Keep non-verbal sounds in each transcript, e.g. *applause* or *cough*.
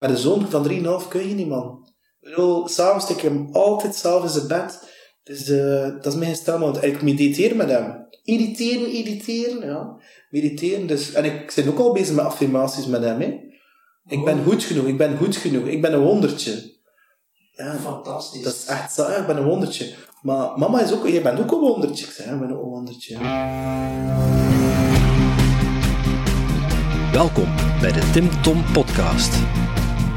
Met een zoon van 3,5 kun je niet, man. Ik bedoel, s'avonds stik ik hem altijd zelf in zijn bed. Dus eh, dat is mijn stel, want ik mediteer met hem. Irriteren, irriteren, ja. Mediteren, dus... En ik ben ook al bezig met affirmaties met hem, hè. Ik ben goed genoeg, ik ben goed genoeg, ik ben een wondertje. Ja, Fantastisch. dat is echt zo, ik ben een wondertje. Maar mama is ook, jij bent ook een wondertje. Ik zeg, ik ben ook een wondertje. Welkom bij de Tim Tom Podcast.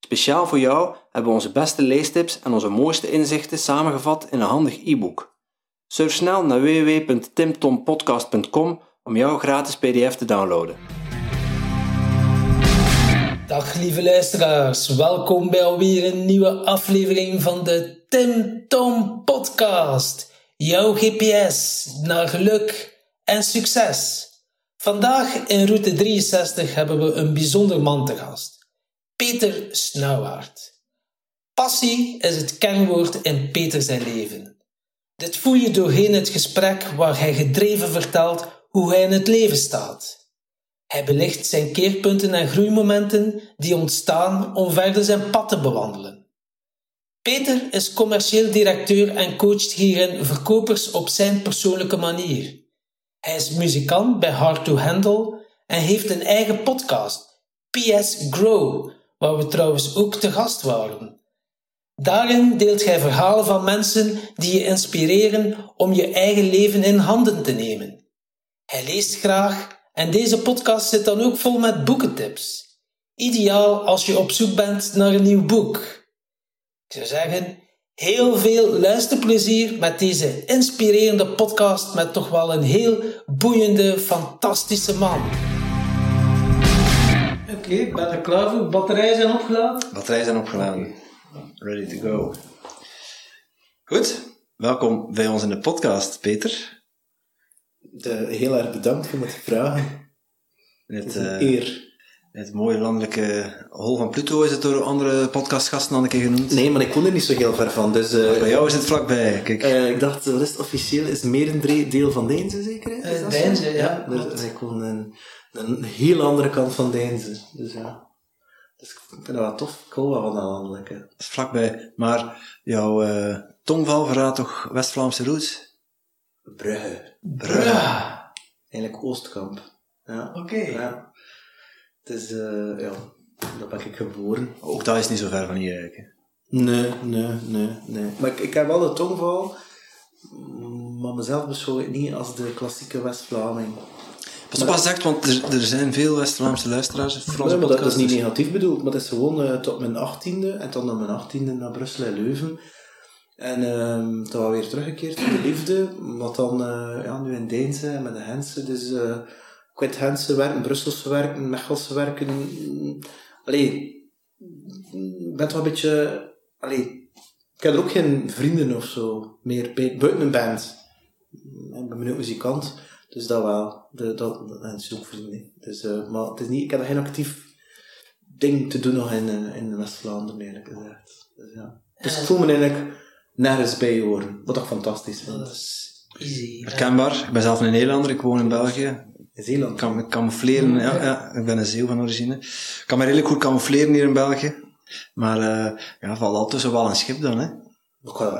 Speciaal voor jou hebben we onze beste leestips en onze mooiste inzichten samengevat in een handig e-book. Surf snel naar www.timtompodcast.com om jouw gratis pdf te downloaden. Dag lieve luisteraars, welkom bij alweer een nieuwe aflevering van de Tim Tom Podcast. Jouw GPS naar geluk en succes. Vandaag in route 63 hebben we een bijzonder man te gast. Peter Snauwaard. Passie is het kernwoord in Peter zijn leven. Dit voel je doorheen het gesprek waar hij gedreven vertelt hoe hij in het leven staat. Hij belicht zijn keerpunten en groeimomenten die ontstaan om verder zijn pad te bewandelen. Peter is commercieel directeur en coacht hierin verkopers op zijn persoonlijke manier. Hij is muzikant bij Hard to Handle en heeft een eigen podcast, PS Grow, waar we trouwens ook te gast waren. Daarin deelt hij verhalen van mensen die je inspireren om je eigen leven in handen te nemen. Hij leest graag en deze podcast zit dan ook vol met boekentips. Ideaal als je op zoek bent naar een nieuw boek. Ik zou zeggen, heel veel luisterplezier met deze inspirerende podcast met toch wel een heel boeiende, fantastische man. Oké, ik ben er klaar voor. Batterijen zijn opgeladen. Batterijen zijn opgeladen. Ready to go. Goed, welkom bij ons in de podcast, Peter. De, heel erg bedankt voor het vragen. In Het eh, eer. in het mooie landelijke hol van Pluto is het door andere podcastgasten al een keer genoemd. Nee, maar ik woon er niet zo heel ver van. Dus eh, Bij jou is het vlakbij, kijk. eh, ik dacht, wat is het officieel? Is Merendree deel van Deinze zeker? Is Eh? Deinze, ja, dus, ik woon een, heel andere kant van Deinze. Dus ja. Dus ik vind dat wel tof. Ik hou wel van dat landelijke. Dat is vlakbij. Maar jouw eh, tongval verraadt toch West-Vlaamse roots? Brugge. Brugge. Eigenlijk Oostkamp. Ja. Oké. Ja. Het is, eh, ja, daar ben ik geboren. Ook dat is niet zo ver van hier eigenlijk. hè. Nee, nee, nee, nee. Maar ik, ik heb wel de tongval, maar mezelf beschouw ik niet als de klassieke West-Vlaming. Pas op wat je zegt, want er, er zijn veel West-Vlaamse luisteraars voor onze Nee, maar dat is niet negatief bedoeld, maar dat is gewoon eh, tot mijn achttiende en dan na mijn achttiende naar Brussel en Leuven. En ehm toen weer teruggekeerd in de liefde, wat dan eh, ja, nu in Deinze en met de Hensen. Dus eh ik Hensen werken, Brusselse werken, Mechelse werken. mm, Allee, ik ben toch een beetje... Allee, ik heb er ook geen vrienden of zo meer buiten een band. Ik ben ook muzikant, dus dat wel. De, dat, en. Dus, eh, maar het is niet, ik heb geen actief ding te doen nog in, eh, in West-Vlaanderen, eerlijk gezegd. Dus, ja. dus ik voel me eigenlijk nergens bij horen, wat ik fantastisch vind. Dat is easy. Herkenbaar. Ik ben zelf een Nederlander, ik woon in België. In Zeeland. Ik kan me camoufleren, ja, ja, ik ben een zeeuw van origine. Ik kan me redelijk goed camoufleren hier in België. Maar eh ja, valt altijd zo wel een schip dan, hè.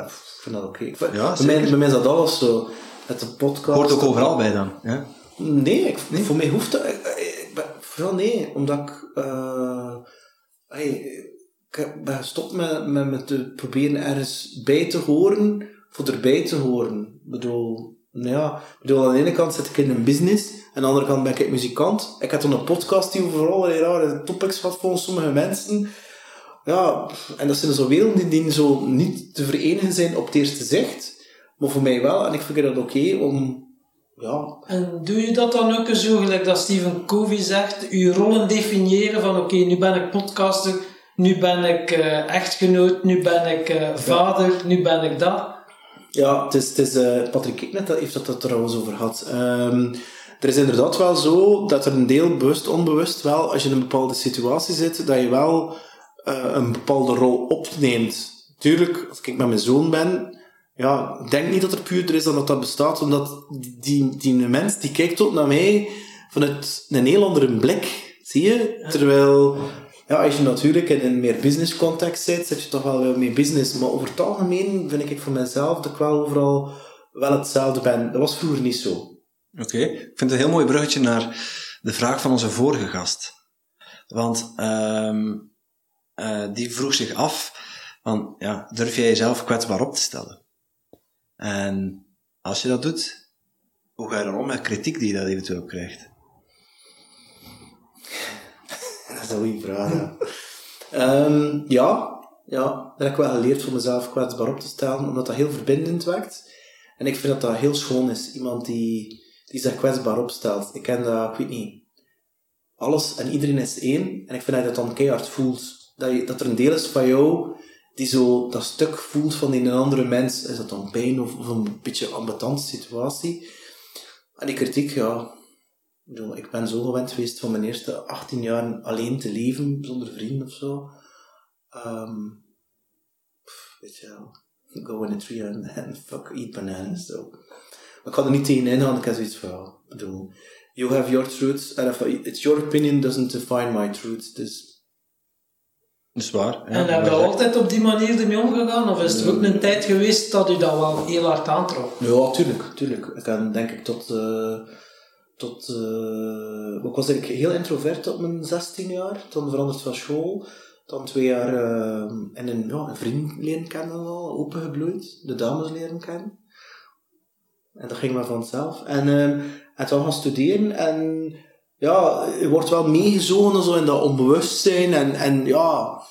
Ik vind dat oké. Vind- Ja, bij, mij, bij mij is dat alles zo. Met de podcast. Hoort ook overal bij dan. Ja. Nee, ik, voor mij hoeft dat. Ik, ik ben- vooral nee, omdat ik. eh, hey, ik ben gestopt met, met, met te proberen ergens bij te horen, voor erbij te horen. Ik bedoel, nou ja, bedoel, aan de ene kant zit ik in een business, en aan de andere kant ben ik muzikant. Ik heb dan een podcast die over allerlei rare topics had volgens sommige mensen. Ja, en dat zijn zo werelden die, die zo niet te verenigen zijn op het eerste zicht, maar voor mij wel. En ik vind dat oké om, ja, En doe je dat dan ook zo, gelijk dat Stephen Covey zegt, je rollen definiëren van oké, nu ben ik podcaster, nu ben ik eh, echtgenoot, nu ben ik eh, vader, nu ben ik dat. Ja, het is, het is eh, Patrick Kiknet dat heeft dat er trouwens over gehad. Ehm, er is inderdaad wel zo dat er een deel bewust, onbewust wel, als je in een bepaalde situatie zit, dat je wel een bepaalde rol opneemt. Tuurlijk, als ik met mijn zoon ben, ja, ik denk niet dat er puurder is dan dat dat bestaat, omdat die, die mens die kijkt ook naar mij vanuit een heel andere blik, zie je? Terwijl, ja, als je natuurlijk in een meer business context zit, zit je toch wel weer mee business, maar over het algemeen vind ik voor mezelf dat ik wel overal wel hetzelfde ben. Dat was vroeger niet zo. Oké, ik vind het een heel mooi bruggetje naar de vraag van onze vorige gast. Want ehm, eh, die vroeg zich af, van, ja, durf jij jezelf kwetsbaar op te stellen? En als je dat doet, hoe ga je dan om met kritiek die je dat eventueel krijgt? *laughs* Dat is een goede vraag. Ja. Ehm, ja, ja, dat heb ik wel geleerd voor mezelf kwetsbaar op te stellen, omdat dat heel verbindend werkt. En ik vind dat dat heel schoon is. Iemand die, die zich kwetsbaar opstelt. Ik ken dat, ik weet niet. Alles en iedereen is één. En ik vind dat je dat dan keihard voelt. Dat, je, dat er een deel is van jou die zo dat stuk voelt van een andere mens. Is dat dan pijn of, een beetje ambetante situatie? En die kritiek, ja, ik ben zo gewend geweest van mijn eerste 18 jaar alleen te leven, zonder vrienden of zo. Ehm, weet je wel, go in a tree and, *laughs* fuck, eat bananas. So. Ik ga er niet tegen ingaan, ik heb zoiets van, ja, bedoel, you have your truths, and if it's your opinion doesn't define my truth, dus... Dat is waar. Ja, En heb je altijd op die manier ermee omgegaan? Of is er ook een tijd geweest dat u dat wel heel hard aantrok? Ja, tuurlijk, tuurlijk. Ik heb denk ik tot... eh, tot eh, ik was eigenlijk heel introvert op mijn 16 jaar. Dan veranderd van school. Dan twee jaar eh, in een, ja, een vriend leren kennen al, opengebloeid. De dames leren kennen. En dat ging maar vanzelf. En, eh, en toen gaan studeren en ja, je wordt wel meegezogen zo in dat onbewustzijn en, en ja,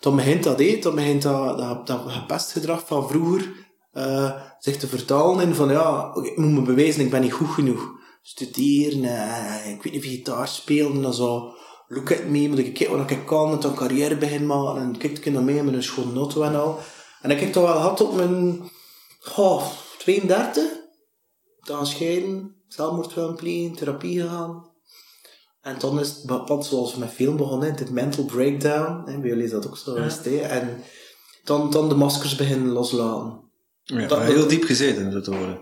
dan begint dat, hé, dan begint dat, dat, dat gepestgedrag van vroeger eh, zich te vertalen in van ja, ik moet me bewijzen, ik ben niet goed genoeg. Studeren, eh, ik weet niet gitaar spelen, en zo, look at me, moet ik kijken wat ik kan, en dan carrière beginnen maken, en kijk ik naar mij met een schoon auto en al. En ik heb toch wel gehad op mijn, oh, 32, dan scheiden, zelfmoord willen plegen, therapie gegaan. En dan is het pad zoals met film begonnen, het mental breakdown. Hè, bij jullie is dat ook zo geweest. En dan, dan de maskers beginnen loslaten. Ja, dat- heel diep gezeten, dat te horen.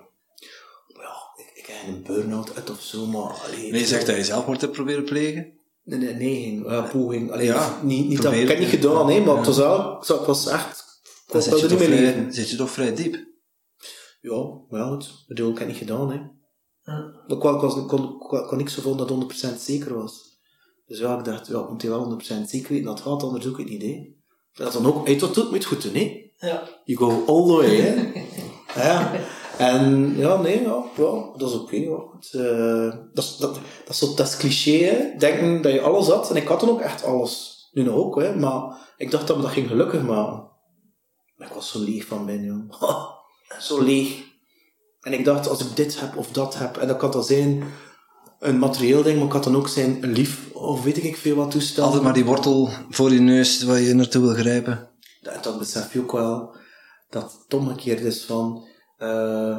Ja, ik, ik heb een burn-out uit of zo, maar... Allee, Nee, je zegt dat je zelfmoord hebt proberen plegen? Nee, nee, neiging, ja, poging. Allee, Ja, niet, niet dat, ik heb niet gedaan, hè, maar Ja. het was wel... Ik was echt... Dan zit je, niet toch vrij, zit je toch vrij diep. Ja, ja, goed. Ik bedoel, ik heb het niet gedaan, hè. Ja. Ik, kon, kon, kon niks gevonden dat 100% zeker was. Dus ja, ik dacht, ja, moet hier wel 100% zeker weten dat gaat, anders doe ik het niet, hè. Dat dan ook, hey, tot doet, moet je goed doen, hè. Ja. You go all the way, hè. *laughs* ja. En ja, nee, ja, ja dat is oké. ja. Het, eh, dat, is, dat, dat, is zo, dat is cliché, hè. Denken dat je alles had. En ik had dan ook echt alles. Nu nog ook, hè. Maar ik dacht dat me dat ging gelukkig maken. Maar ik was zo leeg van binnen, joh. *laughs* zo leeg. En ik dacht, als ik dit heb of dat heb, en dat kan dan zijn een materieel ding, maar kan dan ook zijn een lief, of weet ik veel wat toestel. Altijd maar die wortel voor je neus waar je naartoe wil grijpen. En dan besef je ook wel dat het omgekeerd is van, eh,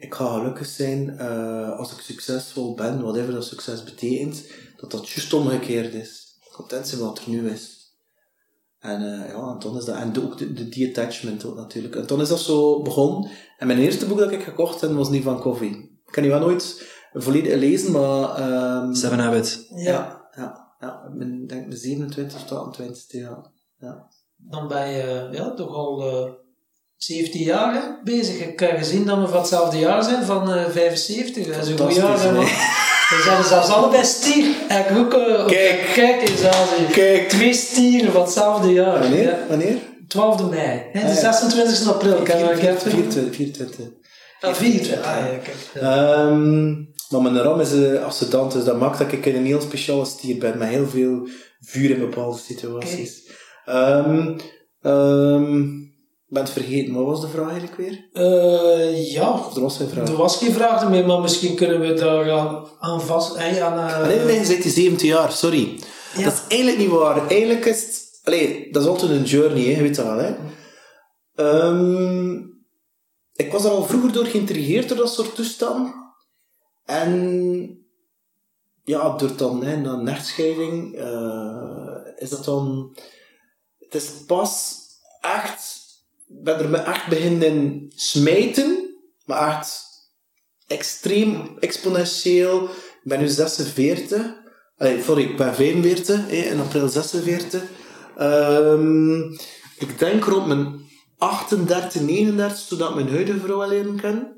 ik ga gelukkig zijn eh, als ik succesvol ben, whatever dat succes betekent, dat dat juist omgekeerd is. Content zijn wat er nu is. En eh, ja, en dan is dat, en ook de, de detachment ook natuurlijk. En dan is dat zo begonnen. En mijn eerste boek dat ik gekocht heb, was niet van koffie. Ik kan die wel nooit volledig lezen, maar... ehm, Seven Habits. Ja. ja, ja, ja. Ik ben, denk de 27 of 28 ja. ja. Dan ben je ja, toch al eh 17 jaar hè, bezig. Ik heb gezien dat we van hetzelfde jaar zijn, van eh 75. Dat is een goed jaar, hè, We zijn zelfs allebei stier. En ik ook, eh, Kijk. kijk eens aan. Kijk. Twee stieren van hetzelfde jaar. Wanneer? Ja. Wanneer? 12 mei. Hè, de Ah, ja. 26 april. Kan je 24. kijken? 24. Ah, 24. Ah, ja, kijk. Ehm, maar mijn ram is uh, ascendant, dus dat maakt dat ik een heel speciale stier ben, met heel veel vuur in bepaalde situaties. Ehm ehm, ik ben het vergeten, wat was de vraag eigenlijk weer? Eh, ja, Of er was geen vraag. er was geen vraag meer, maar misschien kunnen we daar aan, aan vast... eh, aan, Ah, nee, nee, je zit die 17 jaar, sorry. Ja. Dat is eigenlijk niet waar. Eigenlijk is het... Allee, dat is altijd een journey, hè, je weet dat wel, hè. Ehm, ik was er al vroeger door geïntrigeerd door dat soort toestanden. En ja, door dan hè, na een echtscheiding eh, is dat dan... Het is pas echt... Ik ben er me echt beginnen smijten, maar echt extreem exponentieel. Ik ben nu 46. Allee, sorry, ik ben 45, hè, in april 46. Ehm, ik denk rond mijn 38, 39, toen ik mijn huidige vrouw al leren kennen.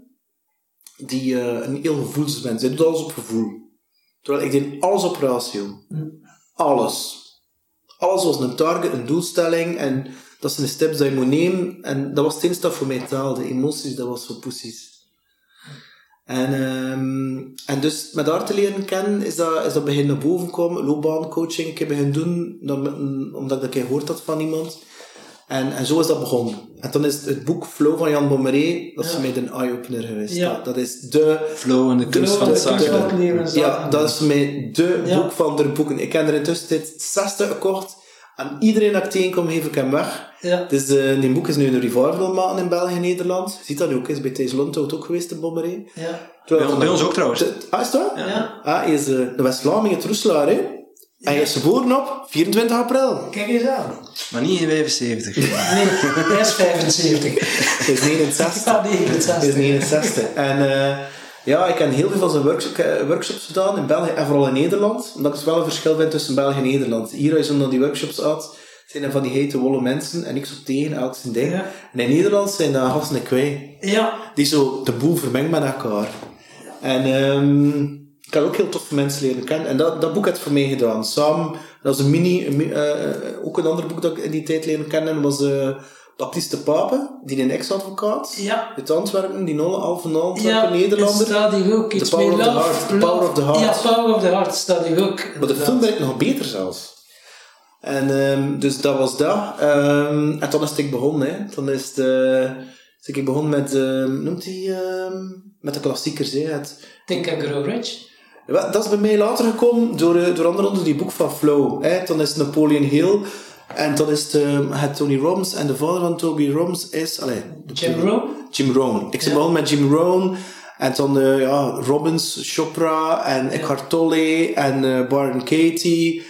Die eh, een heel gevoelsmens. Zij doet alles op gevoel. Terwijl ik deed alles op ratio. Alles. Alles was een target, een doelstelling. En dat zijn de steps die je moet nemen. En dat was het enige dat voor mij taalde. Emoties, dat was voor poesies. En, ehm, en dus met haar te leren kennen, is dat, is dat beginnen naar boven komen. Loopbaancoaching, ik heb beginnen doen, dan een- omdat ik dat een keer gehoord had van iemand. En, en zo is dat begonnen. En dan is het, boek Flow van Jan Bommeré, dat is Ja. voor mij een eye-opener geweest. Ja. Dat, dat is de... Flow en de kunst van het de zaken. van het leven zaken. Ja, dat is voor mij de Ja. boek van de boeken. Ik heb er intussen dit 60 gekocht. En iedereen dat ik tegenkom, geef ik hem weg. Ja. Dus eh die boek is nu een revival maken in België en Nederland. Je ziet dat nu ook, is bij Thijs Lundhout ook geweest in Bommeré. Ja. Terwijl Bij, bij ons ook trouwens. Ah, is waar? Ja. Ah, hij is eh, de West-Vlaming, het Roeselaar, hè? En hij is geboren op 24 april. Kijk eens aan. Maar niet in 75. Nee, hij is 75. Hij is 69. Ah, *laughs* Hij is 69. 69. En eh, ja, ik heb heel veel van zijn workshops, workshops gedaan in België en vooral in Nederland. Omdat ik wel een verschil vind tussen België en Nederland. Hier, als je dan die workshops had, zijn er van die hete wolle mensen en niks op tegen, elk zijn ding. Ja. En in Nederland zijn dat gasten en kwij. Ja. die zo de boel vermengt met elkaar. En ehm, ik heb ook heel toffe mensen leren kennen. En dat, dat boek had voor mij gedaan. Samen, dat was een mini, mi- eh, ook een ander boek dat ik in die tijd leren kennen, was eh Baptiste Pape, die een ex-advocaat. Ja. Uit Antwerpen, die nolle al van Antwerpen, Ja, Nederlander. staat ook iets The Power of the Heart, The. Power of the Heart. Ja, Power of the Heart staat ook. Maar de film werd nog beter zelfs. En ehm, dus dat was dat. Ehm, en dan is het ik begonnen. Hè. Dan is het, eh, ik begonnen met, ehm, noemt hij, ehm, met de klassiekers. Hè. Het, Think and Grow Rich. Dat is bij mij later gekomen door, eh, door andere onder die boek van Flow. Hè. Dan is Napoleon Hill. En dan is ehm, het Tony Robbins. En de vader van Toby Robbins is... Allee, Jim Rohn. Jim Rohn. Ik ben begonnen met Jim Rohn. En dan eh, ja, Robbins, Chopra en Eckhart Tolle en eh Byron Katie.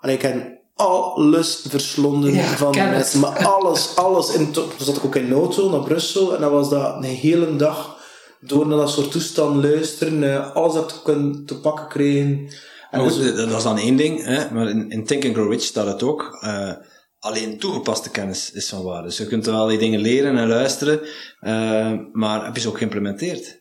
En ik heb alles verslonden Ja, van het. mensen. Maar alles, alles. En toen zat ik ook in auto naar Brussel. En dan was dat een hele dag door naar dat soort toestand luisteren. eh, alles dat ik kon te pakken kregen. En dus- dat is dan één ding, hè? maar in, in Think and Grow Rich staat het ook. eh, alleen toegepaste kennis is van waarde. Dus je kunt wel die dingen leren en luisteren, eh, maar heb je ze ook geïmplementeerd?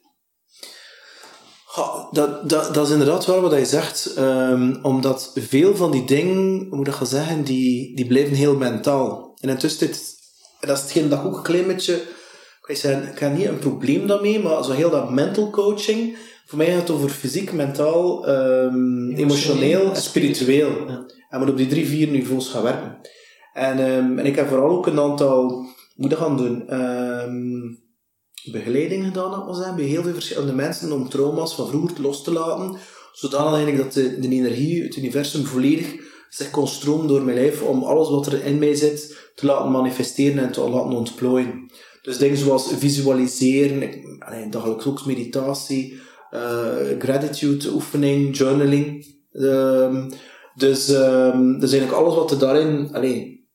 Ja, dat, dat, dat is inderdaad wel wat hij zegt. ehm, omdat veel van die dingen, hoe moet ik dat gaan zeggen, die, die blijven heel mentaal. En intussen, dit, dat is hetgeen dat ook een klein beetje... Ik, zeggen, ik heb niet een probleem daarmee, maar zo heel dat mental coaching... Voor mij gaat het over fysiek, mentaal, ehm, emotioneel en spiritueel. En moet op die drie, vier niveaus gaan werken. En, ehm, en ik heb vooral ook een aantal... Moet gaan doen? Ehm, begeleiding gedaan, dat zeggen, bij heel veel verschillende mensen om trauma's van vroeger los te laten, zodanig eigenlijk dat de, de energie, het universum volledig zich kon stromen door mijn lijf om alles wat er in mij zit te laten manifesteren en te laten ontplooien. Dus dingen zoals visualiseren, ik- allee, dagelijks ook meditatie, gratitude oefening, journaling. Ehm, dus, ehm, dus eigenlijk alles wat er daarin allee,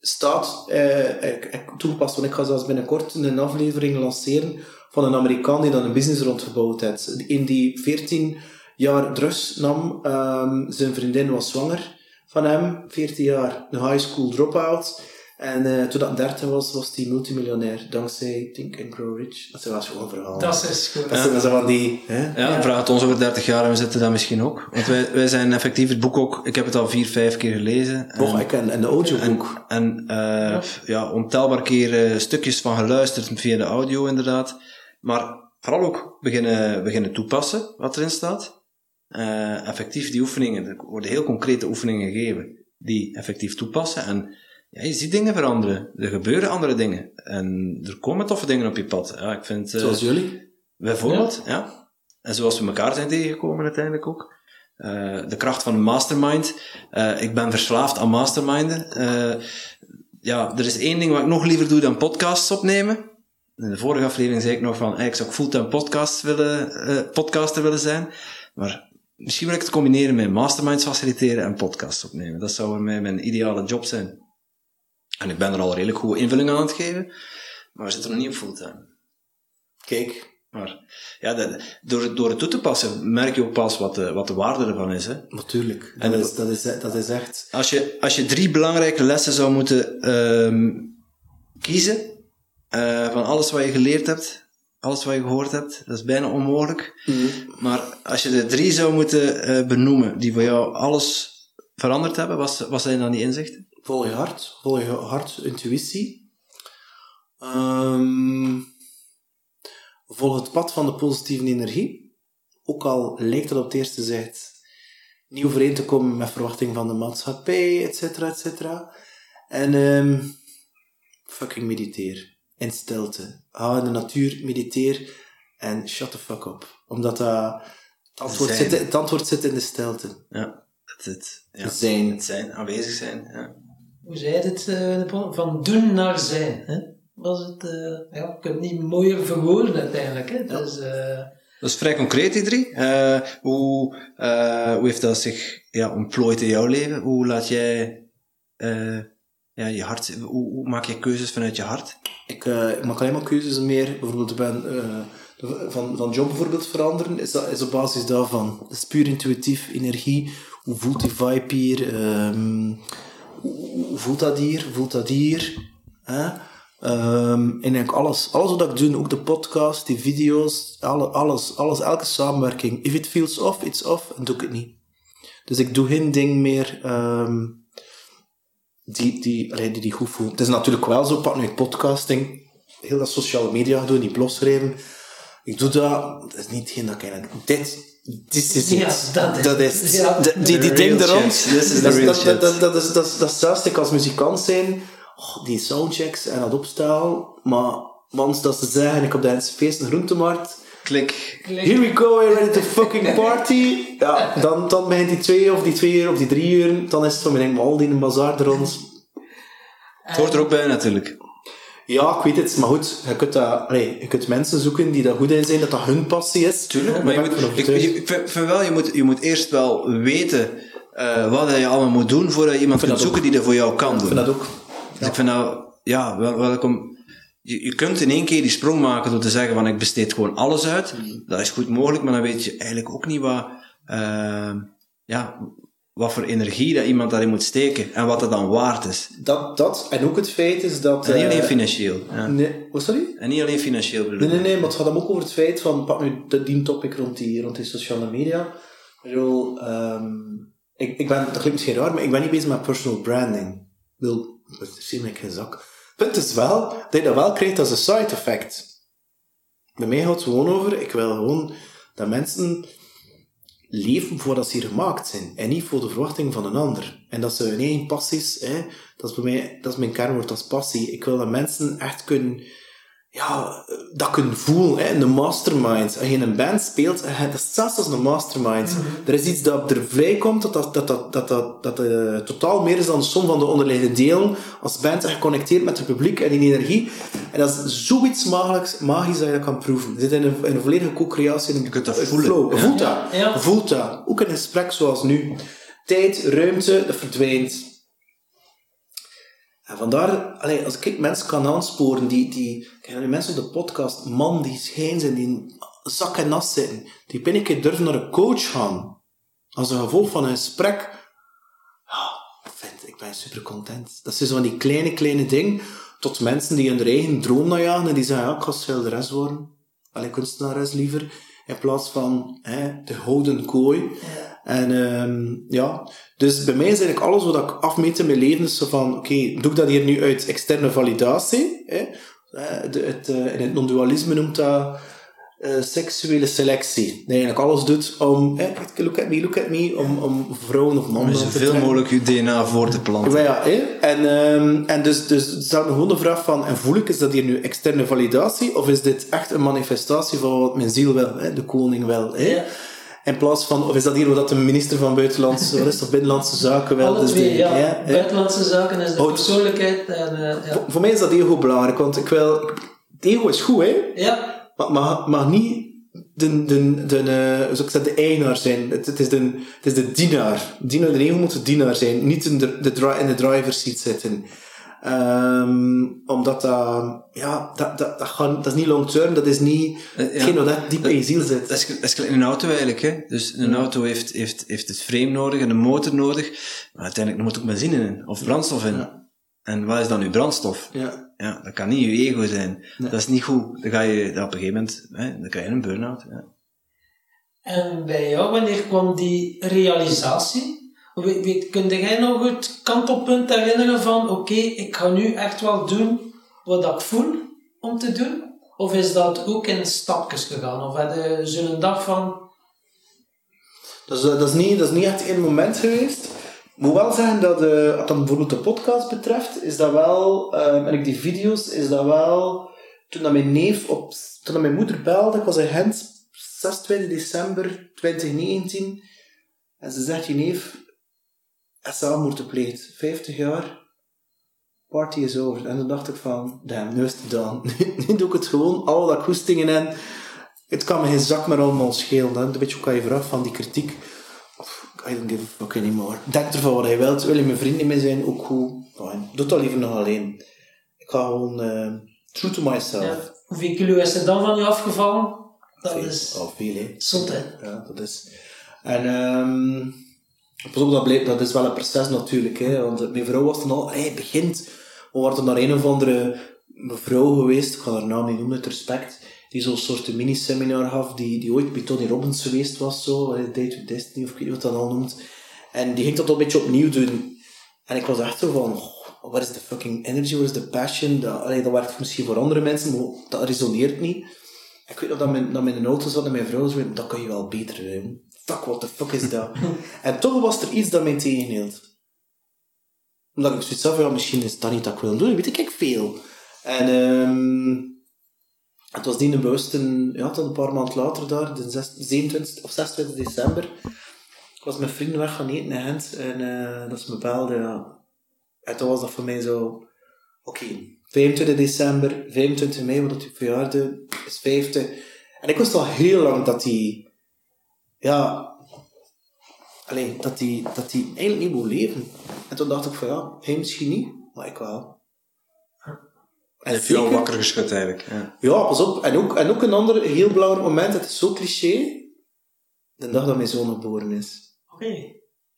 staat, eh, ik, ik, toegepast. Ik ga zelfs binnenkort een aflevering lanceren van een Amerikaan die dan een business rondgebouwd heeft. In die 14 jaar drugs nam, ehm, zijn vriendin was zwanger van hem, 14 jaar, een high school dropout. En eh, toen dat 30 was, was hij multimiljonair, dankzij Think and Grow Rich. Dat is wel gewoon verhaal. Dat is goed. Dat zo van die... Hè? Ja, vraag het ons over 30 jaar en we zitten daar misschien ook. Want wij, wij zijn effectief het boek ook, ik heb het al vier, vijf keer gelezen. En- ik ken een audioboek. En eh, ja, ontelbaar keer eh, stukjes van geluisterd via de audio inderdaad. Maar vooral ook beginnen, beginnen toepassen wat erin staat. Eh, effectief die oefeningen, er worden heel concrete oefeningen gegeven die effectief toepassen. En ja, je ziet dingen veranderen. Er gebeuren andere dingen. En er komen toffe dingen op je pad. Ja, ik vind... eh, Zoals jullie. Bijvoorbeeld, ja. En zoals we elkaar zijn tegengekomen uiteindelijk ook. Eh, de kracht van een mastermind. Eh, ik ben verslaafd aan masterminden. Ja, er is één ding wat ik nog liever doe dan podcasts opnemen. in de vorige aflevering zei ik nog van, eigenlijk zou ik fulltime podcast willen, podcaster willen zijn. Maar misschien wil ik het combineren met masterminds faciliteren en podcasts opnemen. Dat zou voor mij mijn ideale job zijn. En ik ben er al redelijk goede invulling aan het geven, maar we zitten nog niet op fulltime. Kijk, Maar ja, dat- door, door het toe te passen merk je ook pas wat de, wat de waarde ervan is. Hè? natuurlijk. En Dat dat- is, dat, is, dat is echt... Als, je, als je drie belangrijke lessen zou moeten ehm, kiezen eh, van alles wat je geleerd hebt, alles wat je gehoord hebt, dat is bijna onmogelijk. Maar als je de drie zou moeten eh, benoemen die voor jou alles veranderd hebben, wat, wat zijn dan die inzichten? Volg je hart, volg je hart, intuïtie. Ehm, volg het pad van de positieve energie. Ook al lijkt het op het eerste zicht niet overeen te komen met verwachtingen van de maatschappij, et cetera, et cetera. En ehm, fucking mediteer. In stilte. Ga in de natuur, mediteer en shut the fuck up. Omdat dat, het, antwoord zit, het antwoord zit in de stilte. Ja, het, het, ja. Zijn. het zijn, aanwezig zijn. Ja. Hoe zei je dit? eh, pod- van doen naar zijn. Hè? Was het, eh, ja, ik heb het niet mooier verwoorden uiteindelijk. Hè? Dus, eh, Dat is vrij concreet, die drie. Eh, hoe, eh, hoe heeft dat zich ja, ontplooid in jouw leven? Hoe laat jij eh, ja, je hart, hoe, hoe maak je keuzes vanuit je hart? Ik, ik maak alleen maar keuzes meer. Bijvoorbeeld, ben eh, van, van job bijvoorbeeld veranderen. Is, dat, is op basis daarvan. Dat is puur intuïtief, energie. Hoe voelt die vibe hier? Ehm, voelt dat hier? Voelt dat hier? Hè? Ehm, en eigenlijk alles, alles wat ik doe, ook de podcast, die video's, alle, alles, alles, elke samenwerking. If it feels off, it's off, en doe ik het niet. Dus ik doe geen ding meer ehm, die, die, allee, die, die goed voelen. Het is natuurlijk wel zo, pak nu ik podcasting, heel dat sociale media doen, die blog schrijven. Ik doe dat, dat is niet hetgeen dat ik eigenlijk... Dit, dit is Ja, het. dat is- dat is ja. de- die, ding er rond. This Dat, real dat, is, dat, is, dat is hetzelfde als muzikant zijn. Oh, die soundchecks en dat opstel. Maar, mans dat ze zeggen, ik op de Hense feest een groentemarkt. Klik. Here we go, we're ready to fucking party. Ja, dan, dan begint die twee of die twee uur of die drie uur. Dan is het van mijn denk, al die in een bazaar er rond. Het hoort er ook bij natuurlijk. Ja, ik weet het, maar goed, je kunt, dat, je kunt mensen zoeken die daar goed in zijn, dat dat hun passie is. Tuurlijk, maar je moet, ik ik, ik vind, wel, je moet, je moet eerst wel weten eh, wat je allemaal moet doen voordat je iemand kunt zoeken die dat voor jou kan Ik doen. vind dat ook. Dus ik vind nou, ja, wel, welkom. Je, je kunt in één keer die sprong maken door te zeggen van ik besteed gewoon alles uit. Dat is goed mogelijk, maar dan weet je eigenlijk ook niet wat, eh, ja, wat voor energie dat iemand daarin moet steken en wat dat dan waard is. Dat, dat, en ook het feit is dat... En niet eh, alleen financieel. Ja. Nee, oh, sorry? En niet alleen financieel bedoel Nee, ik. nee, nee, maar het gaat hem ook over het feit van, pak nu de, die topic rond die, rond die sociale media. Ik bedoel, ehm, ik, ik ben, dat klinkt misschien raar, maar ik ben niet bezig met personal branding. Ik bedoel, dat zie ik geen zak. Het punt is wel, dat je dat wel krijgt als een side effect. Bij mij gaat het gewoon over, ik wil gewoon dat mensen leven voordat ze hier gemaakt zijn. En niet voor de verwachting van een ander. En dat ze hun eigen passies, hè, dat is bij mij, dat is mijn kernwoord, dat is passie. Ik wil dat mensen echt kunnen, ja, dat kunnen voelen, hè, in de mastermind. Als je in een band speelt, hè, dat is zelfs als een mastermind. Er is iets dat er vrijkomt, dat dat, dat, dat, dat, dat, dat eh, totaal meer is dan de som van de onderliggende delen. Als band geconnecteerd met het publiek en die energie. En dat is zoiets magisch, magisch dat je dat kan proeven. Je zit in een, in een volledige co-creatie. Je kunt dat voelen, flow. Je ja. voelt dat. Ja. Je voelt dat. Ook in een gesprek zoals nu. Tijd, ruimte, dat verdwijnt. En vandaar, als ik mensen kan aansporen, die, die, die mensen op de podcast, man, die schijn zijn, die zak en nas zitten, die ben ik durven naar een coach gaan. Als een gevolg van een gesprek. Ja, vind, ik ben super content. Dat zijn zo van die kleine, kleine dingen, tot mensen die hun eigen droom najagen en die zeggen, ja, ik ga schilderes worden. Allee, kunstenares liever. In plaats van hè, de houden kooi. En ehm, ja, dus bij mij is eigenlijk alles wat ik afmeet in mijn leven is zo van, oké, doe ik dat hier nu uit externe validatie? Hè? Eh, de, het, eh, in het non-dualisme noemt dat eh, seksuele selectie. Dat je eigenlijk alles doet om, hè, look at me, look at me, om, om vrouwen of mannen Om te zoveel mogelijk je DNA voor te planten. Ja, ja, hè? En, ehm, en dus, dus het staat me gewoon de vraag van, en voel ik, is dat hier nu externe validatie, of is dit echt een manifestatie van wat mijn ziel wil, hè? de koning wil? Hè? Ja. In plaats van, of is dat hier wat de minister van Buitenlandse, is dat, Binnenlandse Zaken alle Dus twee, die- ja. Buitenlandse zaken is de Hout. persoonlijkheid. En, eh, ja. Voor, voor mij is dat goed belangrijk, want ik wil, het ego is goed, hè. Ja, Maar mag niet de, de, de, eh, ik zei, de eigenaar zijn. Het, het, is de, het is de dienaar. Dienaar, de ego moet de dienaar zijn. Niet in de, de, in de driver's seat zitten. Ehm, omdat dat, ja, dat, dat, dat, is niet long term. Dat is niet Eh, ja. hetgeen wat echt diep in je ziel zit. Dat is, dat is een auto eigenlijk. Hè? Dus een auto heeft, heeft, heeft het frame nodig en een motor nodig. Maar uiteindelijk moet er ook benzine in. Of brandstof in. Ja. En wat is dan uw brandstof? Ja. Ja, dat kan niet uw ego zijn. Nee. Dat is niet goed. Dan ga je dan op een gegeven moment, hè, dan krijg je een burn-out. Ja. En bij jou, wanneer kwam die realisatie? Kun jij nog het kantelpunt herinneren van, oké, ik ga nu echt wel doen wat ik voel om te doen? Of is dat ook in stapjes gegaan? Of had je zo'n dag van, Dat is, niet, dat is niet echt één moment geweest. Ik moet wel zeggen dat, eh, wat dan bijvoorbeeld de podcast betreft, is dat wel, eh, en ik die video's, is dat wel, toen dat mijn neef op, toen dat mijn moeder belde, ik was in Gent, 26 december 2019, en ze zegt, je neef, zelfmoord gepleegd, 50 jaar, party is over. En dan dacht ik van, damn, nu is het gedaan. *laughs* Nu, doe ik het gewoon, al dat koestingen en het kan me geen zak meer allemaal schelen. Hè. Een beetje hoe kan je vragen van die kritiek. I don't give a fuck anymore. Denk ervan wat je wilt. Wil je mijn vriend niet meer zijn? Ook goed. Fine. Doe dat liever nog alleen. Ik ga gewoon eh, true to myself. ja, hoeveel kilo is er dan van je afgevallen? Dat Veel. is Al veel, hè. zot, hè? Ja, dat is... En... ehm pas dat, dat is wel een proces natuurlijk. Hè, want mijn vrouw was dan al... Het begint. We waren naar een of andere mevrouw geweest. Ik ga haar naam niet noemen, met respect. Die zo'n soort mini-seminar gaf. Die, die ooit bij Tony Robbins geweest was. Zo, eh, Day to Destiny, of ik weet wat dat al noemt. En die ging dat een beetje opnieuw doen. En ik was echt zo van... Wat is de fucking energy? Wat is de passion? Dat, dat werkt misschien voor andere mensen, maar dat resoneert niet. Ik weet nog dat mijn, dat mijn auto zat en mijn vrouw zei, dat kan je wel beter doen. Fuck, what the fuck is dat? *laughs* en toch was er iets dat mij tegenhield. Omdat ik zoiets had, ja, misschien is dat niet dat ik wil doen, weet ik, ik veel. En ehm het was die bewuste, ja, tot een paar maanden later daar, de zes- 27 of 26 december. Ik was met vrienden weg gaan eten in Gent en eh, dat ze me belden, ja. En toen was dat voor mij zo, oké, 25 december, 25 mei, wat ik verjaarde, is 50. En ik wist al heel lang dat die, ja, alleen dat die, dat die eigenlijk niet wil leven. En toen dacht ik van ja, hij misschien niet, maar ik wel. En Heb je al zeker- wakker geschud eigenlijk. Ja. ja, pas op. En ook, en ook een ander heel belangrijk moment, het is zo cliché, de dag dat mijn zoon geboren is. Oké.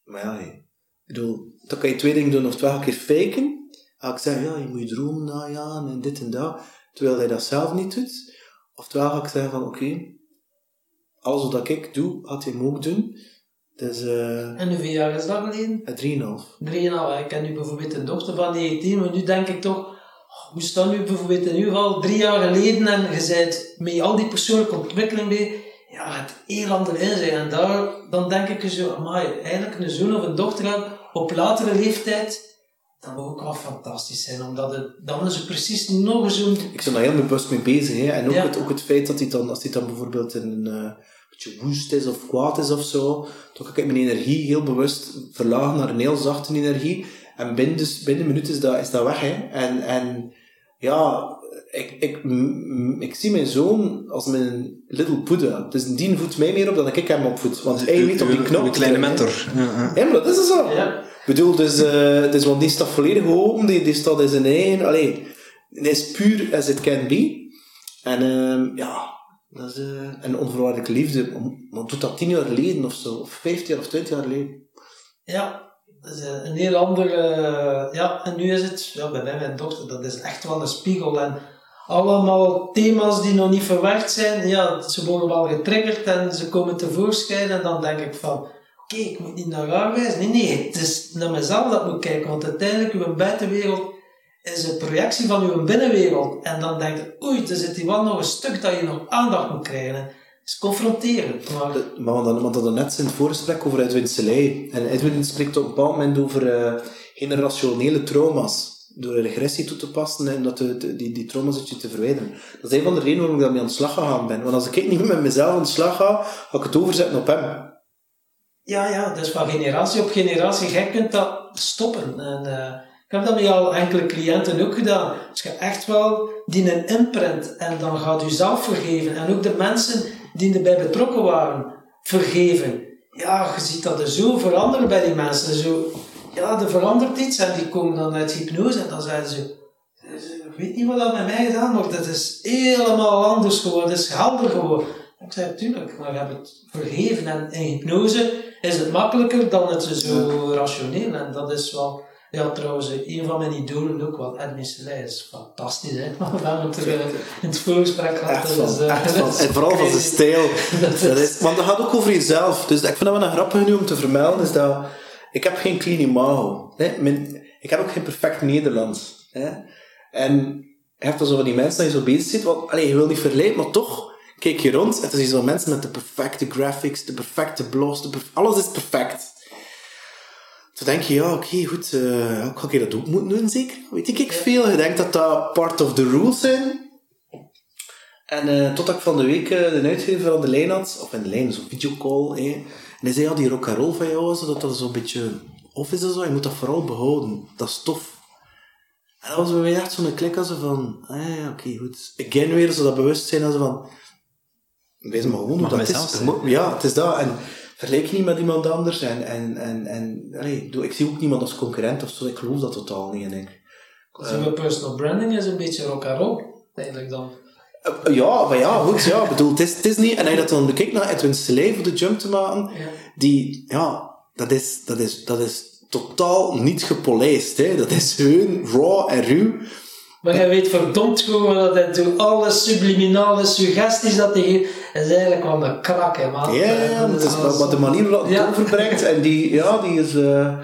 Maar ja, ik bedoel, dan kan je twee dingen doen. Oftewel ga ik keer faken. Ga ik zeggen, ja, je moet je droom najagen en dit en dat. Terwijl hij dat zelf niet doet. Oftewel ga ik zeggen van, oké, alles wat ik doe, gaat hij hem ook doen. Dus, eh, En hoeveel jaar is dat geleden? uh, 3,5. Drieënhalf. Ik ken nu bijvoorbeeld een dochter van 19, maar nu denk ik toch, oh, hoe staat nu bijvoorbeeld in ieder geval drie jaar geleden en je bent met al die persoonlijke ontwikkeling bij, ja, het eland erin zijn. En daar, dan denk ik zo, amai, eigenlijk een zoon of een dochter hebben op latere leeftijd, dat moet ook wel fantastisch zijn, omdat het, dan is het precies nog zo'n... Ik ben daar heel bewust mee bezig. Hè. En ook, Ja. het, ook het feit dat hij dan, als hij dan bijvoorbeeld in een eh, beetje woest is of kwaad is of zo, dan kan ik mijn energie heel bewust verlagen naar een heel zachte energie. En binnen, dus, binnen een minuut is dat, is dat weg. Hè. En, en ja, ik, ik, m- m- ik zie mijn zoon als mijn little Buddha. Dus die voedt mij meer op dan ik hem opvoed. Want hij weet op die knop. Een kleine mentor. Ja, maar dat is het zo. Ja. Ik bedoel, dus, eh, dus want die staat volledig open, die, die staat in zijn eigen, allee, die is puur as it can be. En ehm, ja, dat is eh, een onvoorwaardelijke liefde. Maar doet dat tien jaar geleden of zo, of vijftien of twintig jaar geleden. Ja, dat is een heel andere. eh, ja, en nu is het, ja, bij mij, mijn dochter, dat is echt wel een spiegel. En allemaal thema's die nog niet verwerkt zijn, ja, ze worden wel getriggerd en ze komen tevoorschijn. En dan denk ik van, oké, ik moet niet naar haar wijzen. Nee, nee, het is naar mezelf dat moet kijken. Want uiteindelijk, uw buitenwereld is een projectie van uw binnenwereld. En dan denk ik, oei, er zit hier wel nog een stuk dat je nog aandacht moet krijgen. Is confronterend. Maar, Maar we hadden, we hadden net in het voorgesprek over Edwin Selei. En Edwin spreekt op een bepaald moment over eh, generationele trauma's. Door regressie toe te passen en dat de, de- die, die trauma's uit je te verwijderen. Dat is een van de redenen waarom ik daarmee aan de slag gegaan ben. Want als ik niet meer met mezelf aan de slag ga, ga ik het overzetten op hem. Ja, ja, dus van generatie op generatie, jij kunt dat stoppen. En, eh, Ik heb dat met al enkele cliënten ook gedaan. Dus je echt wel die een imprint en dan gaat u zelf vergeven. En ook de mensen die erbij betrokken waren, vergeven. Ja, je ziet dat er zo veranderen bij die mensen. Zo, ja, er verandert iets en die komen dan uit hypnose en dan zeiden ze, ik weet niet wat dat met mij gedaan wordt, het is helemaal anders geworden, het is helder geworden. Ik zei, tuurlijk, maar je hebt het vergeven en in hypnose is het makkelijker dan het zo rationeel en dat is wel... Ja, trouwens, een van mijn idolen ook wel, Edwin Selei, is fantastisch, hè. We hebben het er eh, in het voorgesprek gehad. Van, eh, van, en vooral van zijn *laughs* stijl. Dat Dat is- want dat gaat ook over jezelf. Dus ik vind dat wel een grappig nu om te vermelden, is dat ik heb geen clean imago. Hè? Mijn, ik heb ook geen perfect Nederlands. Hè? En je hebt dan zo van die mensen dat je zo bezig zit, want allee, je wil niet verleiden, maar toch kijk je rond en dan zie je zo mensen met de perfecte graphics, de perfecte blogs, de perf- alles is perfect. Toen denk je, ja, oké, goed, eh ja, ga ik dat ook moeten doen, zeker? Weet ik, ik veel. Je denkt dat dat part of the rules zijn. En eh totdat ik van de week eh, de uitgever aan de lijn had, of in de lijn, zo'n videocall, eh, en hij zei, ja, die rock and roll van jou, zo, dat dat zo'n beetje of is dat zo, je moet dat vooral behouden. Dat is tof. En dat was bij mij echt zo'n klik als van, ja, oké, goed. Again weer zo dat bewustzijn als van, wees maar gewoon dat is. Ja, het is dat. En vergelijk niet met iemand anders. En, en, en, en allee, ik zie ook niemand als concurrent of zo. Ik geloof dat totaal niet. En ik, Dus uw personal branding is een beetje rock and roll, eigenlijk dan. Eh, Ja, maar ja, goed, ja. Bedoel, het is, het is niet... En als je dat dan bekijkt naar Edwin Selei voor de jump te maken, Ja. die, ja, dat is, dat is, dat is totaal niet gepolijst, hè. Dat is gewoon raw en ruw. Maar jij weet verdomd goed wat dat hij doet. Alle subliminale suggesties dat hij geeft, is eigenlijk wel een krak, hè, man. Ja, Dat het is wat, de manier waarop het Ja. overbrengt. En die, ja, die is... eh,